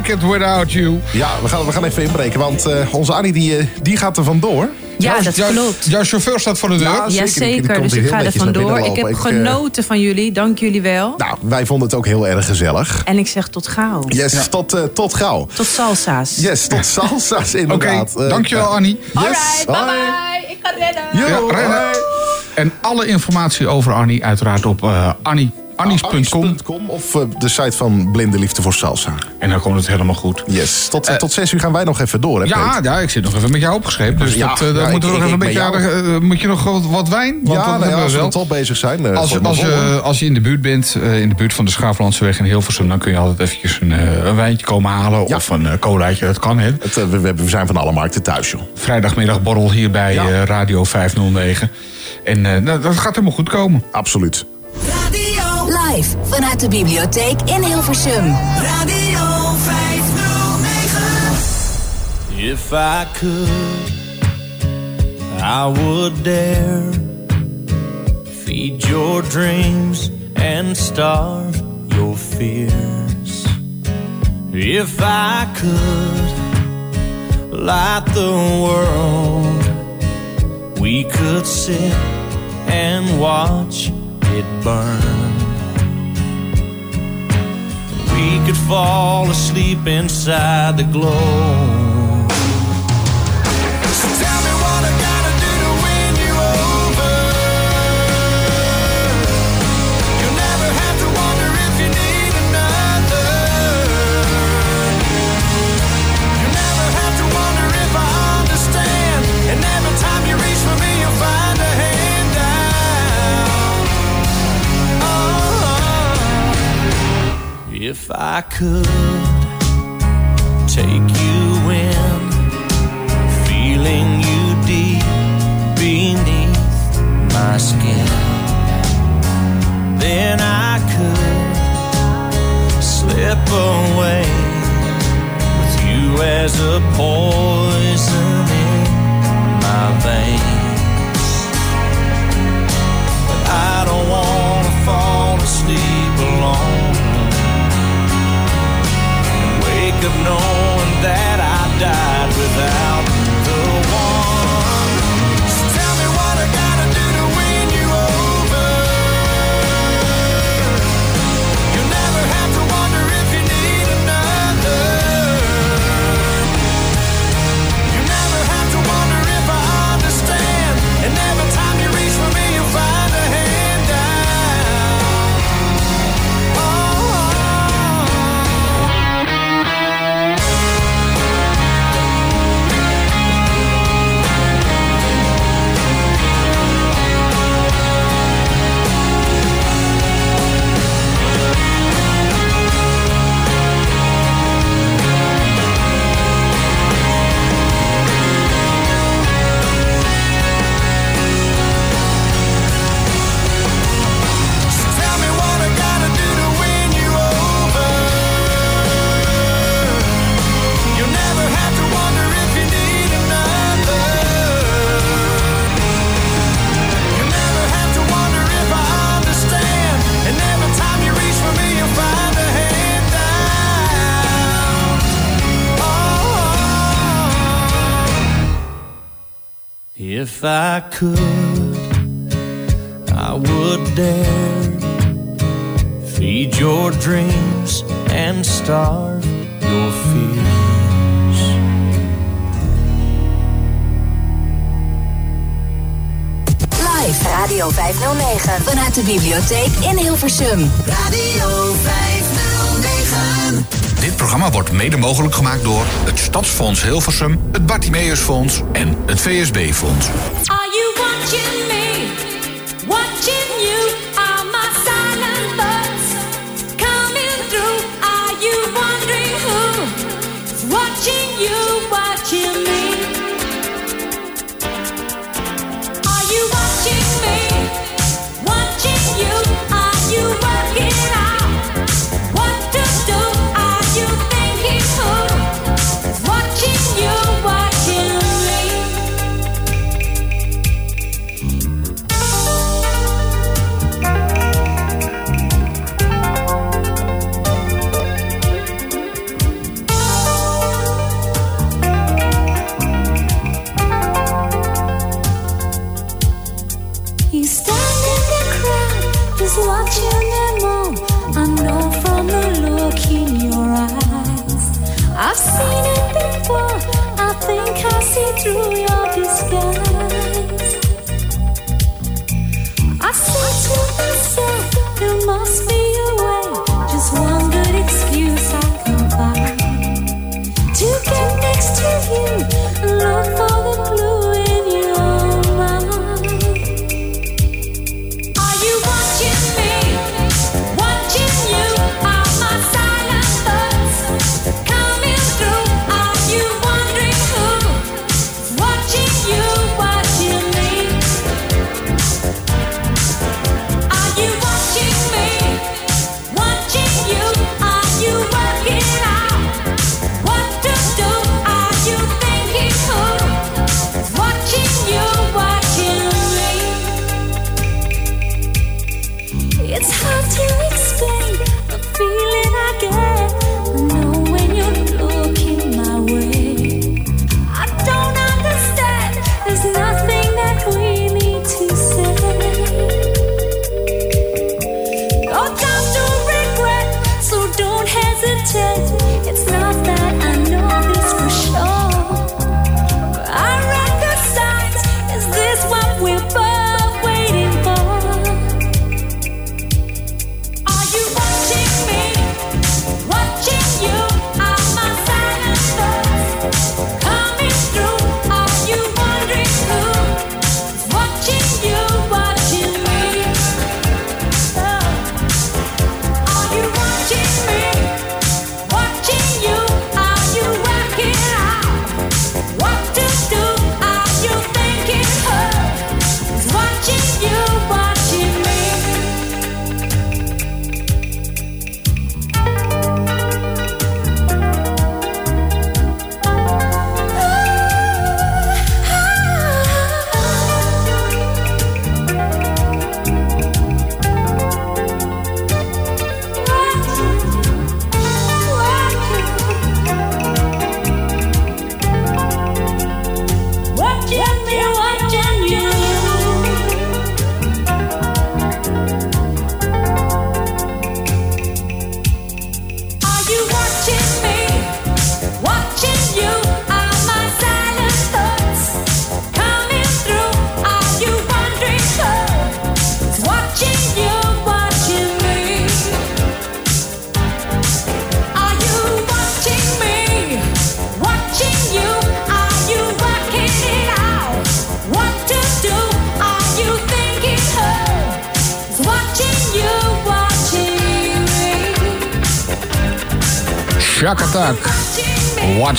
Without You. Ja, we gaan, we gaan even inbreken, want eh, onze Annie die, eh, die gaat er vandoor. Ja, dat klopt. Jouw chauffeur staat voor de deur. Ja, zeker. Dus ik ga er vandoor. Ik heb. Ik, eh, genoten van jullie, dank jullie wel. Nou, wij vonden het ook heel erg gezellig. En ik zeg tot gauw. Yes, tot, eh, tot gauw. Tot salsa's. Yes, tot salsa's inderdaad. Oké, dankjewel Annie. Yes, Alright, bye bye. Ik ga. Yo, Ja, rennen. hoi. En alle informatie over Annie uiteraard op eh Annie. Annies.com. Annies.com of eh, de site van Blinde Liefde voor Salsa. En dan komt het helemaal goed. Yes, tot, Eh, tot zes uur gaan wij nog even door, hè Ja, ja, ik zit nog even met jou opgeschreven. Dus Ja, dat, eh, ja, dan ik- moeten we nog even een beetje aardig, eh, Moet je nog wat, wat wijn? Want Ja, nou we als we wel. toch bezig zijn. Als, je, als, je, hoor. als je in de buurt bent, eh, in de buurt van de Schaaflandseweg in Hilversum... dan kun je altijd eventjes een, een wijntje komen halen. Ja. Of een colaatje, dat kan. Hè. Het, we, we, zijn van alle markten thuis, joh. Vrijdagmiddagborrel hier bij Ja. Radio 509. En eh, nou, dat gaat helemaal goed komen. Absoluut. Radio, Live vanuit de bibliotheek in Hilversum. Radio 509. If I could, I would dare feed your dreams and starve your fears. If I could light the world, we could sit and watch it burn. We could fall asleep inside the glow. If I could take you in feeling you deep beneath my skin. Then I could slip away with you as a poison in my veins. Up knowing that I died without I could. I would dare feed your dreams and starve your fears. Live Radio 509. Vanuit de bibliotheek in Hilversum. Radio 509. Dit programma wordt mede mogelijk gemaakt door het Stadsfonds Hilversum, het Bartimeusfonds en het VSB-fonds.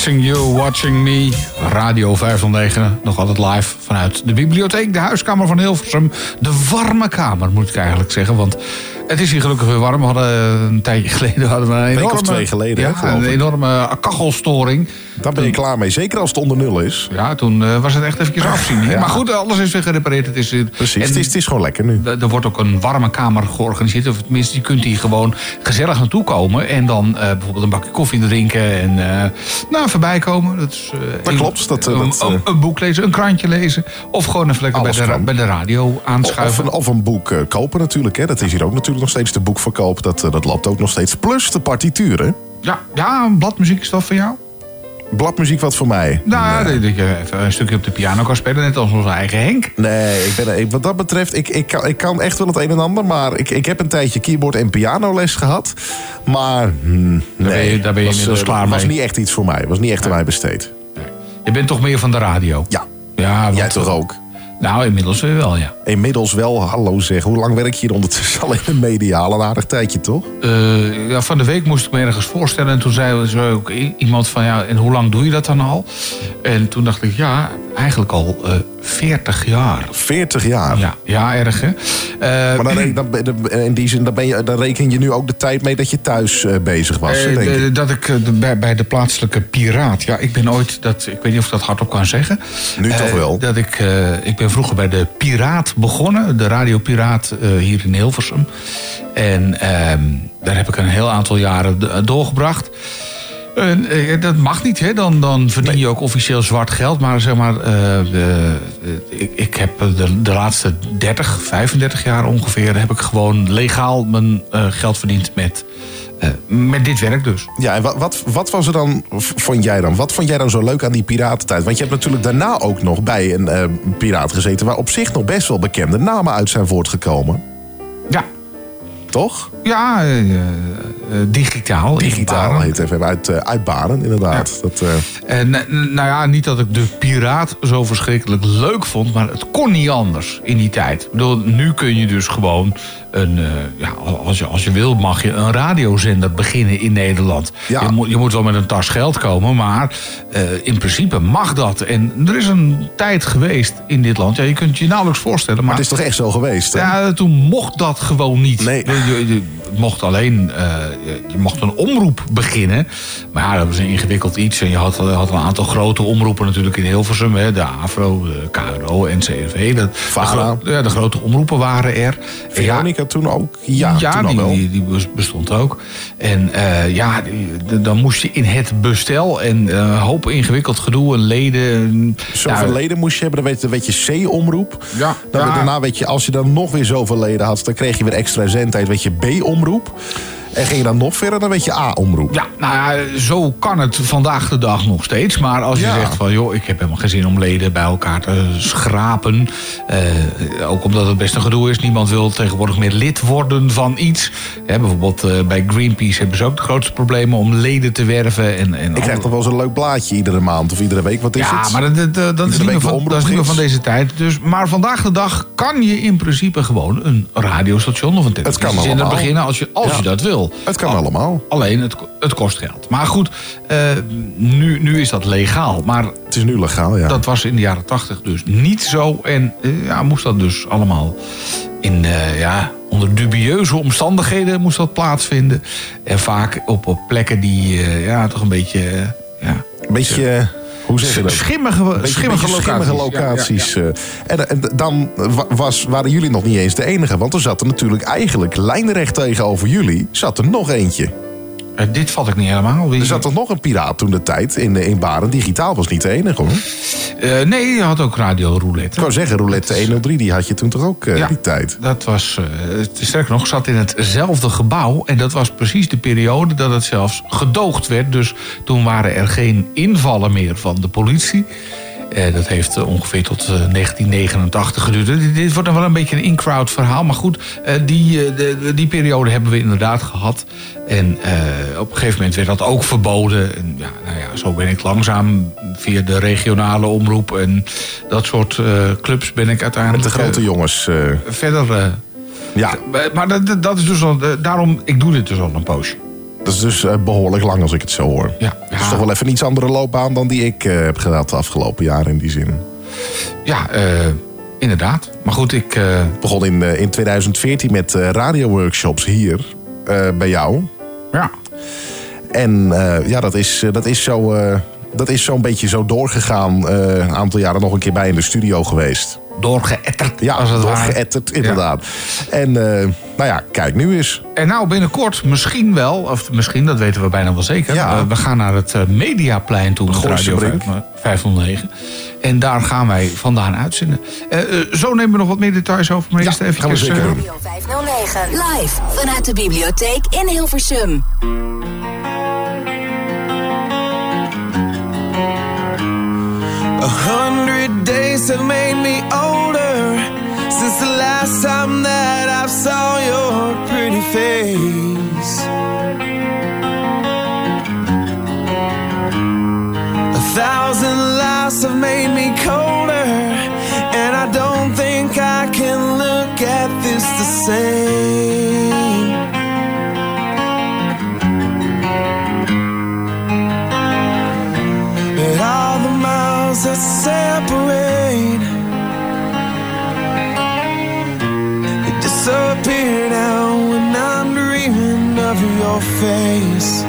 Watching you, watching me. Radio 509, nog altijd live vanuit de bibliotheek, de huiskamer van Hilversum. De warme kamer, moet ik eigenlijk zeggen. Want het is hier gelukkig weer warm. We hadden een tijdje geleden hadden we een Week of enorme, twee geleden, ja, een enorme kachelstoring. Daar ben je klaar mee. Zeker als het onder nul is. Ja, toen eh, was het echt even afzien. Ja. Maar goed, alles is weer gerepareerd. Het is, eh, Precies, en het is, het is gewoon lekker nu. Er wordt ook een warme kamer georganiseerd. Of tenminste, je kunt hier gewoon gezellig naartoe komen. En dan eh, bijvoorbeeld een bakje koffie drinken. En nou, voorbij komen. Dat, is, eh, Dat een- klopt, dat, eh, een, dat, eh, een, een boek lezen, een krantje lezen. Of gewoon even lekker bij de, kan. bij de radio Of aanschuiven. een, of een boek eh, kopen natuurlijk. Hè. Dat is hier ook natuurlijk nog steeds de boekverkoop. Dat, eh, dat loopt ook nog steeds. Plus de partituren. Ja, ja, een bladmuziek is dat van jou? Bladmuziek wat voor mij. Nou, dat dat je even een stukje op de piano kan spelen, net als onze eigen Henk. Nee, ik ben, wat dat betreft, ik, ik, kan, ik kan echt wel het een en ander. Maar ik, ik heb een tijdje keyboard en pianoles gehad. Maar hmm, ben nee, je- daar ben je was, eh, klaar was mee. niet echt iets voor mij. Was niet echt aan mij besteed. Je bent toch meer van de radio? Ja. Ja, Jij toch ook? Nou, inmiddels weer wel, ja. Inmiddels wel, hallo zeg. Hoe lang werk je hier ondertussen al in de media? Al een aardig tijdje, toch? Eh, ja, van de week moest ik me ergens voorstellen. En toen zei, ook iemand van, ja, en hoe lang doe je dat dan al? En toen dacht ik, ja, eigenlijk al eh 40 jaar. 40 jaar? Ja, ja erg hè. Eh, Maar dan, dan, in die zin, dan, ben je, dan reken je nu ook de tijd mee dat je thuis eh, bezig was, Eh, denk ik. dat ik bij, bij de plaatselijke piraat. Ja, ik ben ooit dat. Ik weet niet of ik dat hardop kan zeggen. Nu toch wel. Dat ik, ik ben vroeger bij de Piraat begonnen, de Radio Piraat eh, hier in Hilversum. En ehm, daar heb ik een heel aantal jaren doorgebracht. En, eh, dat mag niet, hè? Dan, dan verdien je ook officieel zwart geld. Maar zeg maar, eh, eh, ik, ik heb de, de laatste 30, 35 jaar ongeveer... heb ik gewoon legaal mijn eh, geld verdiend met, eh, met dit werk dus. Ja, en wat, wat, wat was er dan, vond jij dan? Wat vond jij dan zo leuk aan die piratentijd? Want je hebt natuurlijk daarna ook nog bij een eh, piraat gezeten... waar op zich nog best wel bekende namen uit zijn voortgekomen. Ja. Toch? Ja, eh, eh, digitaal. Digitaal Baren. heet even uit, eh uit Baren, inderdaad. Dat, eh, En eh, nou ja, niet dat ik de piraat zo verschrikkelijk leuk vond, maar het kon niet anders in die tijd. Ik bedoel, nu kun je dus gewoon een, eh, ja, als je, als je wil, mag je een radiozender beginnen in Nederland. Je, moet, je moet wel met een tas geld komen, maar eh, in principe mag dat. En er is een tijd geweest in dit land, ja, je kunt het je nauwelijks voorstellen. Maar, het is toch echt zo geweest, hè? Ja, toen mocht dat gewoon niet. Nee. Je, je- je mocht alleen, eh, je, mocht een omroep beginnen. Maar ja, dat was een ingewikkeld iets. En je had, had een aantal grote omroepen natuurlijk in Hilversum. Hè, de AVRO, de KRO, NCRV. De, gro- ja, de grote omroepen waren er. Ja, Veronica toen ook? Ja, ja, toen al die, wel. die, die bes- bestond ook. En eh, ja, die- de- dan moest je in het bestel en eh, een hoop ingewikkeld gedoe en leden. Zoveel Ja, leden moest je hebben, dan weet, dan weet je C-omroep. Ja, Dan ja. Daarna weet je, als je dan nog weer zoveel leden had... dan kreeg je weer extra zendtijd, weet je B-omroep. En ging je dan nog verder, dan weet je A-omroep. Ja, nou ja, zo kan het vandaag de dag nog steeds. Maar als je Ja. zegt van, joh, ik heb helemaal geen zin om leden bij elkaar te schrapen. eh, ook omdat het best een gedoe is. Niemand wil tegenwoordig meer lid worden van iets. Bijvoorbeeld eh, bij Greenpeace hebben ze ook de grootste problemen om leden te werven. En, en Ik krijg toch wel zo'n leuk blaadje iedere maand of iedere week. Wat is ja, het? maar dat, dat, dat, dat is niet meer van, een dat is niet meer van omroepgids. deze tijd. Dus, maar vandaag de dag kan je in principe gewoon een radiostation of een kan allemaal. beginnen als je, als Ja. je dat wil. Het kan allemaal. Alleen, het, het kost geld. Maar goed, eh, nu, nu is dat legaal. Maar Het is nu legaal, ja. dat was in de jaren tachtig dus niet zo. En eh, ja, moest dat dus allemaal in, eh, ja, onder dubieuze omstandigheden moest dat plaatsvinden. En vaak op, op plekken die ja, toch een beetje... ja, Een beetje, hoe zeg je dat? Schimmige, schimmige beetje locaties. Ja, ja, eh. En, en dan wa- was, waren jullie nog niet eens de enige. Want er zat er natuurlijk eigenlijk lijnrecht tegenover jullie... zat er nog eentje. Eh, dit vat ik niet helemaal. Wie- Er zat toch nog een piraat toen de tijd in, in Baren. Digitaal was niet de enige hoor. Eh, nee, je had ook Radio Roulette. Ik wou zeggen, roulette 103, die had je toen toch ook eh, Ja. die tijd. Dat was, eh, sterker nog, zat in hetzelfde gebouw. En dat was precies de periode dat het zelfs gedoogd werd. Dus toen waren er geen invallen meer van de politie. Eh, dat heeft eh, ongeveer tot eh, 1989 geduurd. Dit, dit wordt dan wel een beetje een in-crowd verhaal. Maar goed, eh, die, eh, de- die periode hebben we inderdaad gehad. En eh, op een gegeven moment werd dat ook verboden. En ja, nou ja, zo ben ik langzaam via de regionale omroep... en dat soort eh, clubs ben ik uiteindelijk... Met de grote eh, jongens. eh, verder. ja, maar dat, dat is dus al. Daarom, ik doe dit dus al een poosje. dat is dus eh, behoorlijk lang als ik het zo hoor. Ja, Dat is toch wel even een iets andere loopbaan dan die ik heb gedaan de afgelopen jaren in die zin. Ja, inderdaad. Maar goed, ik. Ik begon in, in 2014 met radioworkshops hier bij jou. Ja. En eh, ja, dat is, eh, dat is zo. eh, dat is zo'n beetje zo doorgegaan. een aantal jaren nog een keer bij in de studio geweest. doorgeëtterd. Ja, doorgeëtterd, inderdaad. En nou ja, kijk nu eens. En nou binnenkort misschien wel, of misschien, dat weten we bijna wel zeker. Eh, we, gaan naar het eh, Mediaplein toe, met Radio 509. Eh, en daar gaan wij vandaan uitzenden. Zo nemen we nog wat meer details over. Maar eerst even... Gaan we zeker doen. Radio 509, live vanuit de bibliotheek in Hilversum. A hundred days have made me older... Since the last time that I saw your pretty face. A thousand lies have made me colder And I don't think I can look at this the same. But all the miles that separate face.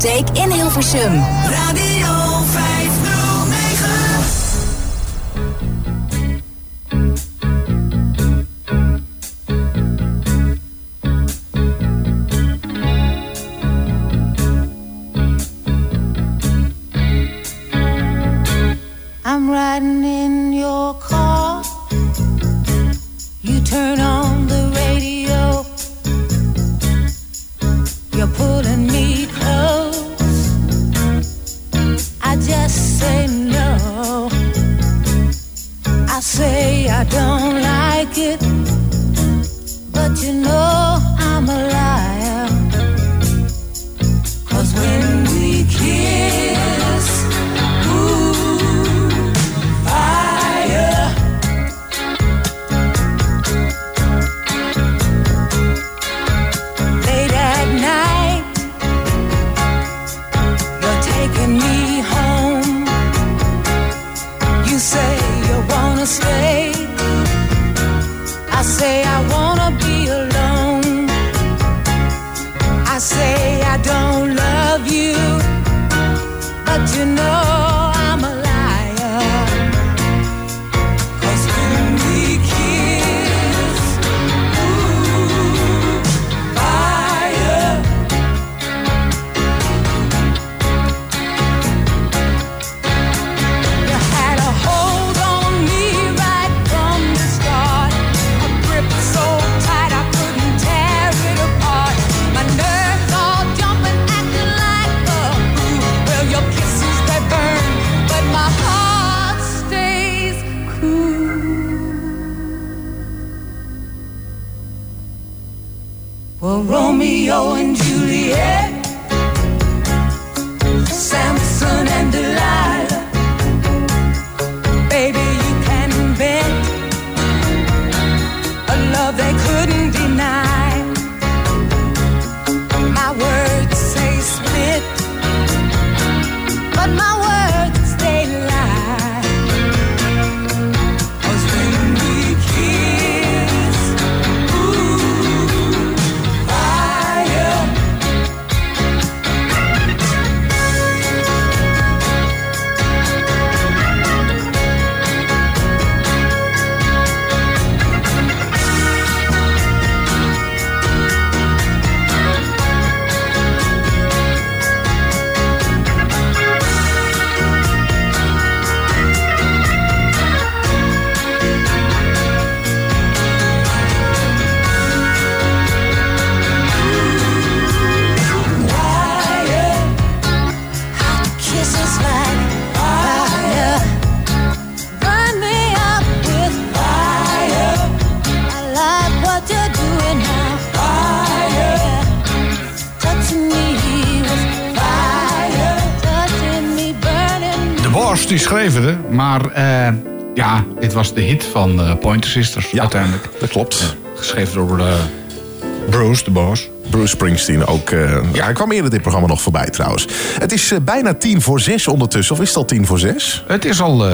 Take in Hilversum. Maar eh, ja, dit was de hit van eh, Pointer Sisters uiteindelijk. Dat klopt. Geschreven door eh, Bruce, de Boss. Bruce Springsteen ook. ja, hij kwam eerder dit programma nog voorbij trouwens. Het is bijna tien voor zes ondertussen. Of is het al tien voor zes? Het is al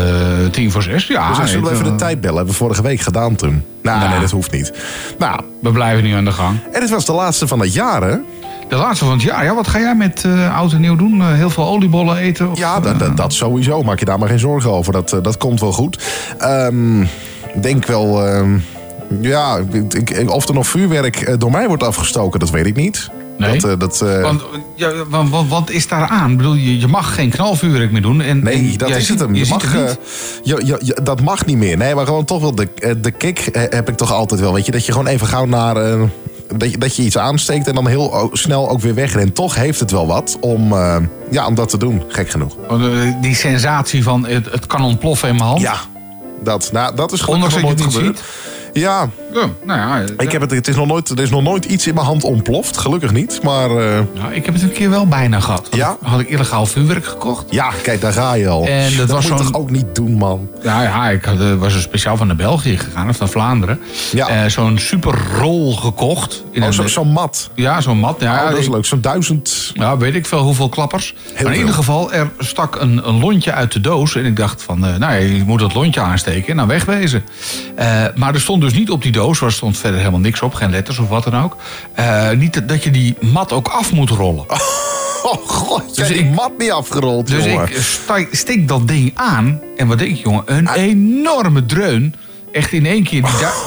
tien voor zes, ja. dus dan zullen we even de tijd bellen. Hebben we vorige week gedaan toen. Nou, Nou. nee, dat hoeft niet. Nou, We blijven nu aan de gang. en het was de laatste van het jaar, hè? De laatste van het jaar. Ja, wat ga jij met eh, oud en nieuw doen? Eh, heel veel oliebollen eten? Of, Ja, dat, eh, dat, dat sowieso. Maak je daar maar geen zorgen over. Dat, dat komt wel goed. Ik denk wel... ehm, ja, ik- ik- of er nog vuurwerk door mij wordt afgestoken, dat weet ik niet. Nee. Dat, dat, Want, ja, want, want, wat is daar aan? Ik bedoel, je, je mag geen knalvuurwerk meer doen. En, Nee, en dat is ziet- het hem. Je mag, het niet. je, je, dat mag niet meer. Nee, maar gewoon toch wel de, de kick heb ik toch altijd wel. Weet je, dat je gewoon even gauw naar... dat, je, dat je iets aansteekt en dan heel snel ook weer wegrent. Toch heeft het wel wat om, eh, ja, om dat te doen. Gek genoeg. Eh, die sensatie van het, het kan ontploffen in mijn hand. Ja, dat, nou, dat is Ondanks gelukkig dat nog je het gebeurd. Ja, Ja, nou ja, ik heb het, het is nog nooit, er is nog nooit iets in mijn hand ontploft. Gelukkig niet. Maar eh, Nou, ik heb het een keer wel bijna gehad. Had Ja? ik- Had ik illegaal vuurwerk gekocht. ja, kijk, daar ga je al. En dat was moet je zo'n- toch ook niet doen, man. Ja, ja ik had, eh, was er speciaal van naar België gegaan, of naar Vlaanderen. Ja. Eh, zo'n superrol gekocht. In Oh, een- zo- Zo'n mat. Ja, zo'n mat. Ja, Oh, dat is ik- leuk. Zo'n duizend... Ja, weet ik veel hoeveel klappers. maar in veel. ieder geval, er stak een, een lontje uit de doos. En ik dacht van, eh, nou ja, je moet dat lontje aansteken en dan wegwezen. Eh, maar er stond dus niet op die doos, waar stond verder helemaal niks op. Geen letters of wat dan ook. Eh, niet dat je die mat ook af moet rollen. Oh, god. Dus Dus die ik- mat niet afgerold, Dus jongen. ik steek dat ding aan. En wat denk je, jongen? Een enorme dreun. Echt in één keer,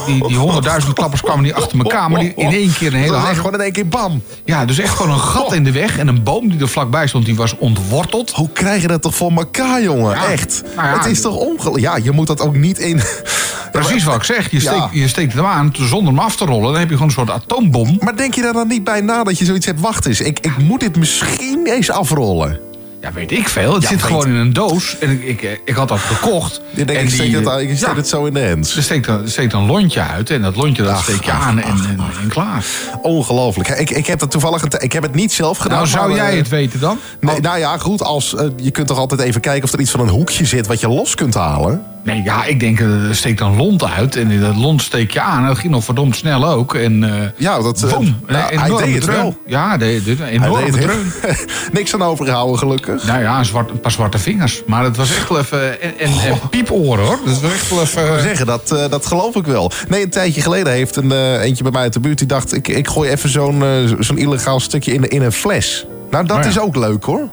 die, die, honderdduizend klappers kwamen niet achter elkaar. Maar die in één keer een hele is harde... gewoon in één keer bam. Ja, dus echt gewoon een gat in de weg. En een boom die er vlakbij stond, die was ontworteld. Hoe krijg je dat toch voor elkaar, jongen? Ja. Echt. Nou ja. het is toch ongelooflijk. Ja, je moet dat ook niet in... Precies wat ik zeg. Je Ja. steekt, je steekt hem aan zonder hem af te rollen. Dan heb je gewoon een soort atoombom. Maar denk je daar dan niet bij na dat je zoiets hebt? Wacht eens, ik, ik moet dit misschien eens afrollen. Ja, weet ik veel. Het Ja, zit gewoon in een doos. En ik, ik, ik had dat gekocht. Je denkt, en ik steek, die, het, ik steek ja, het zo in de hands. Er steekt, er steekt een lontje uit. En dat lontje dat Ach, steek je ach, aan en, ach, en, en klaar. Ongelooflijk. Ik, ik heb dat toevallig... Ik heb het niet zelf gedaan. Nou, zou maar, jij eh, het weten dan? Nee, nou ja, goed. Als, eh, je kunt toch altijd even kijken of er iets van een hoekje zit wat je los kunt halen. Nee, ja, ik denk, eh, er steekt een lont uit. En dat lont steek je aan. En dat ging nog verdomd snel ook. En, eh Ja, dat, boom, nou, een hij enorme deed het wel. Ja, de, de, enorme dreun. Niks aan overgehouden, gelukkig. Nou ja, een, zwart, een paar zwarte vingers. Maar het was echt wel even... En, en, en pieporen, hoor. Dat was echt wel Ik even... wil zeggen, dat, dat geloof ik wel. Nee, een tijdje geleden heeft een eentje bij mij uit de buurt... die dacht, ik, ik gooi even zo'n zo'n illegaal stukje in, in een fles. Nou, dat Oh ja. is ook leuk, hoor.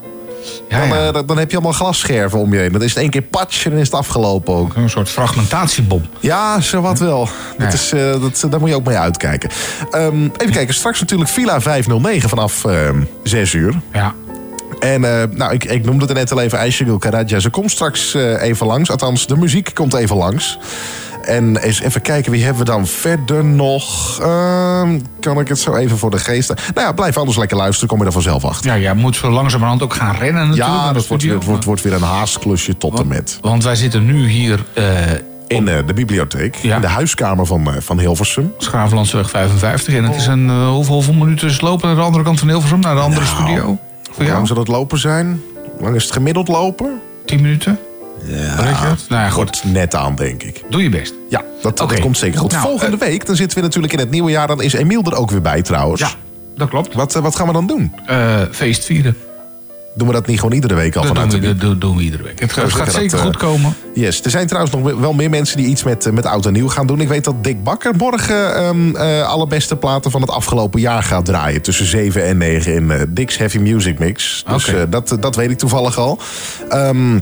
Ja, Dan, ja. eh, dan- dan heb je allemaal glasscherven om je heen. Dan is het één keer patch en dan is het afgelopen ook. Een soort fragmentatiebom. Ja, zowat wel. Dat is, eh, dat, daar moet je ook mee uitkijken. Ehm, even kijken, straks natuurlijk Villa 509 vanaf ehm 6 uur. Ja. En eh, nou, ik, ik noemde het net al even, Aishagul Karaja. Ze komt straks even langs. Althans, de muziek komt even langs. En eens even kijken, wie hebben we dan verder nog? Ehm, kan ik het zo even voor de geest... Nou ja, blijf anders lekker luisteren, kom je er vanzelf achter. Ja, jij moet zo langzamerhand ook gaan rennen natuurlijk. Ja, dat wordt, het wordt, wordt weer een haasklusje tot en met. Want wij zitten nu hier eh, In eh, de bibliotheek. In de huiskamer van, eh, van Hilversum. Schravenlandsweg 55. En het is een, eh, hoeveel, hoeveel minuten is lopen naar de andere kant van Hilversum? Naar de andere Nou, studio? Hoe lang zal het lopen zijn? Hoe lang is het gemiddeld lopen? 10 minuten? Ja, Weet je dat? Nou ja, goed. Net aan, denk ik. Doe je best. Ja, dat, komt zeker goed. Nou, Volgende week, dan zitten we natuurlijk in het nieuwe jaar. Dan is Emiel er ook weer bij trouwens. Ja, dat klopt. Wat, eh, wat gaan we dan doen? Eh, feest vieren. Doen we dat niet gewoon iedere week al Dat doen, vanuit we, de dat doen- doen we iedere week. Het, gaat- zeker dat, goed eh, komen. Yes, er zijn trouwens nog wel meer mensen die iets met, eh, met oud en nieuw gaan doen. Ik weet dat Dick Bakker morgen ehm, eh, alle beste platen van het afgelopen jaar gaat draaien. Tussen 7 en 9 in eh, Dick's Heavy Music Mix. Dus eh, dat, dat weet ik toevallig al. Ehm,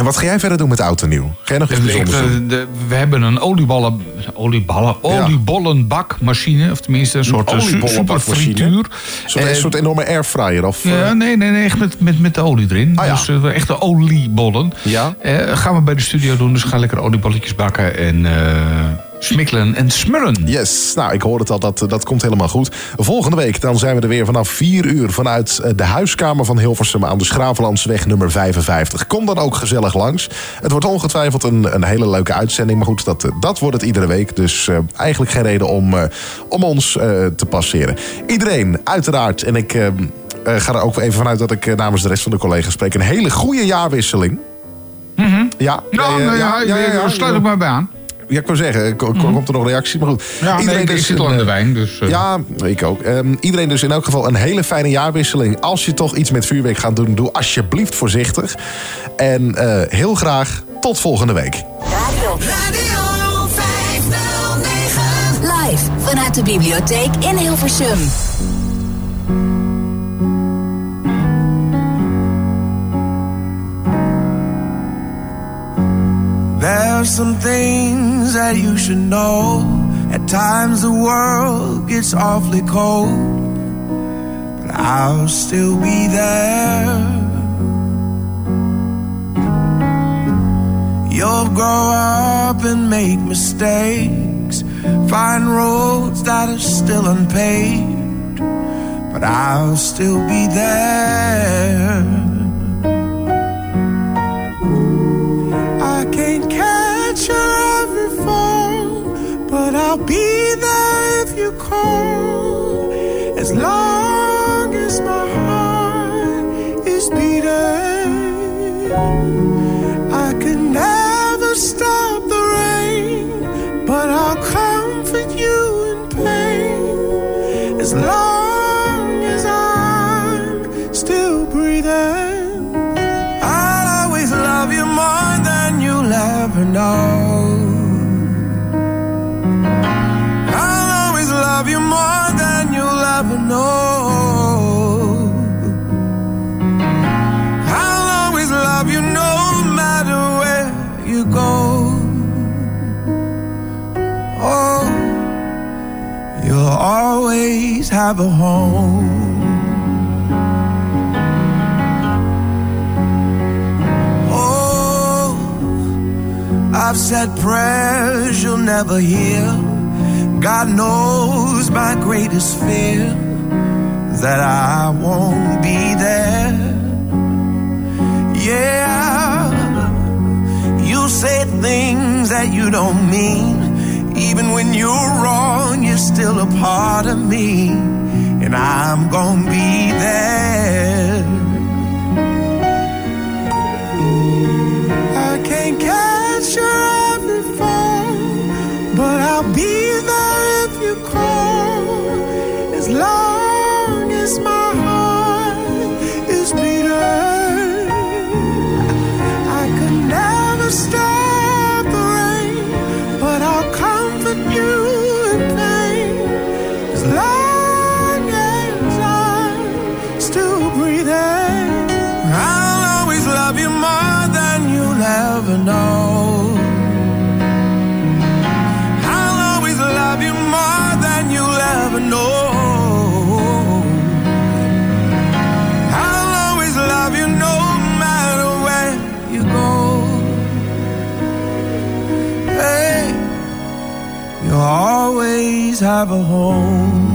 en wat ga jij verder doen met oud en nieuw? Ga jij nog iets Ik- bijzonders eh, doen? de- we hebben een olieballen, olieballen, oliebollenbakmachine. Of tenminste een soort Een su- oliebollenbakmachine? superfrituur. Een soort, Eh, soort enorme airfryer? Of, Ja, eh, nee, nee, nee, echt met, met, met de olie erin. Ah, ja. Dus eh, echte oliebollen. Ja. Eh, gaan we bij de studio doen, dus ga lekker oliebolletjes bakken en eh, smikkelen en smullen. Yes, nou ik hoor het al, dat, dat komt helemaal goed. Volgende week dan zijn we er weer vanaf 4 uur... vanuit eh, de huiskamer van Hilversum aan de Schravenlandsweg nummer 55. Kom dan ook gezellig langs. Het wordt ongetwijfeld een, een hele leuke uitzending. Maar goed, dat, dat wordt het iedere week. Dus eh, eigenlijk geen reden om, eh, om ons te passeren. Iedereen, uiteraard. En ik ga er ook even vanuit dat ik namens de rest van de collega's spreek... een hele goede jaarwisseling. Ja, Nou, ja, nou ja, ja, sluit ik maar bij aan. Ja, ik wou zeggen, ko- ko- komt er nog reactie? Maar goed. Ja, nee, ik- ik zit al aan de eh, wijn, dus, eh. Ja, ik ook. Ehm, iedereen dus in elk geval een hele fijne jaarwisseling. Als je toch iets met vuurwerk gaat doen, doe alsjeblieft voorzichtig. En eh, heel graag tot volgende week. Radio 509. Live vanuit de bibliotheek in Hilversum. There's some things that you should know. At times the world gets awfully cold, but I'll still be there. You'll grow up and make mistakes, find roads that are still unpaved, but I'll still be there. Catch your every fall, but I'll be there if you call. As long as my heart is beating, have a home. Oh, I've said prayers you'll never hear. God knows my greatest fear that I won't be there. Yeah, you say things that you don't mean. Even when you're wrong, you're still a part of me, and I'm gonna be there. I can't catch your every fall, but I'll be there if you call. As long have a home.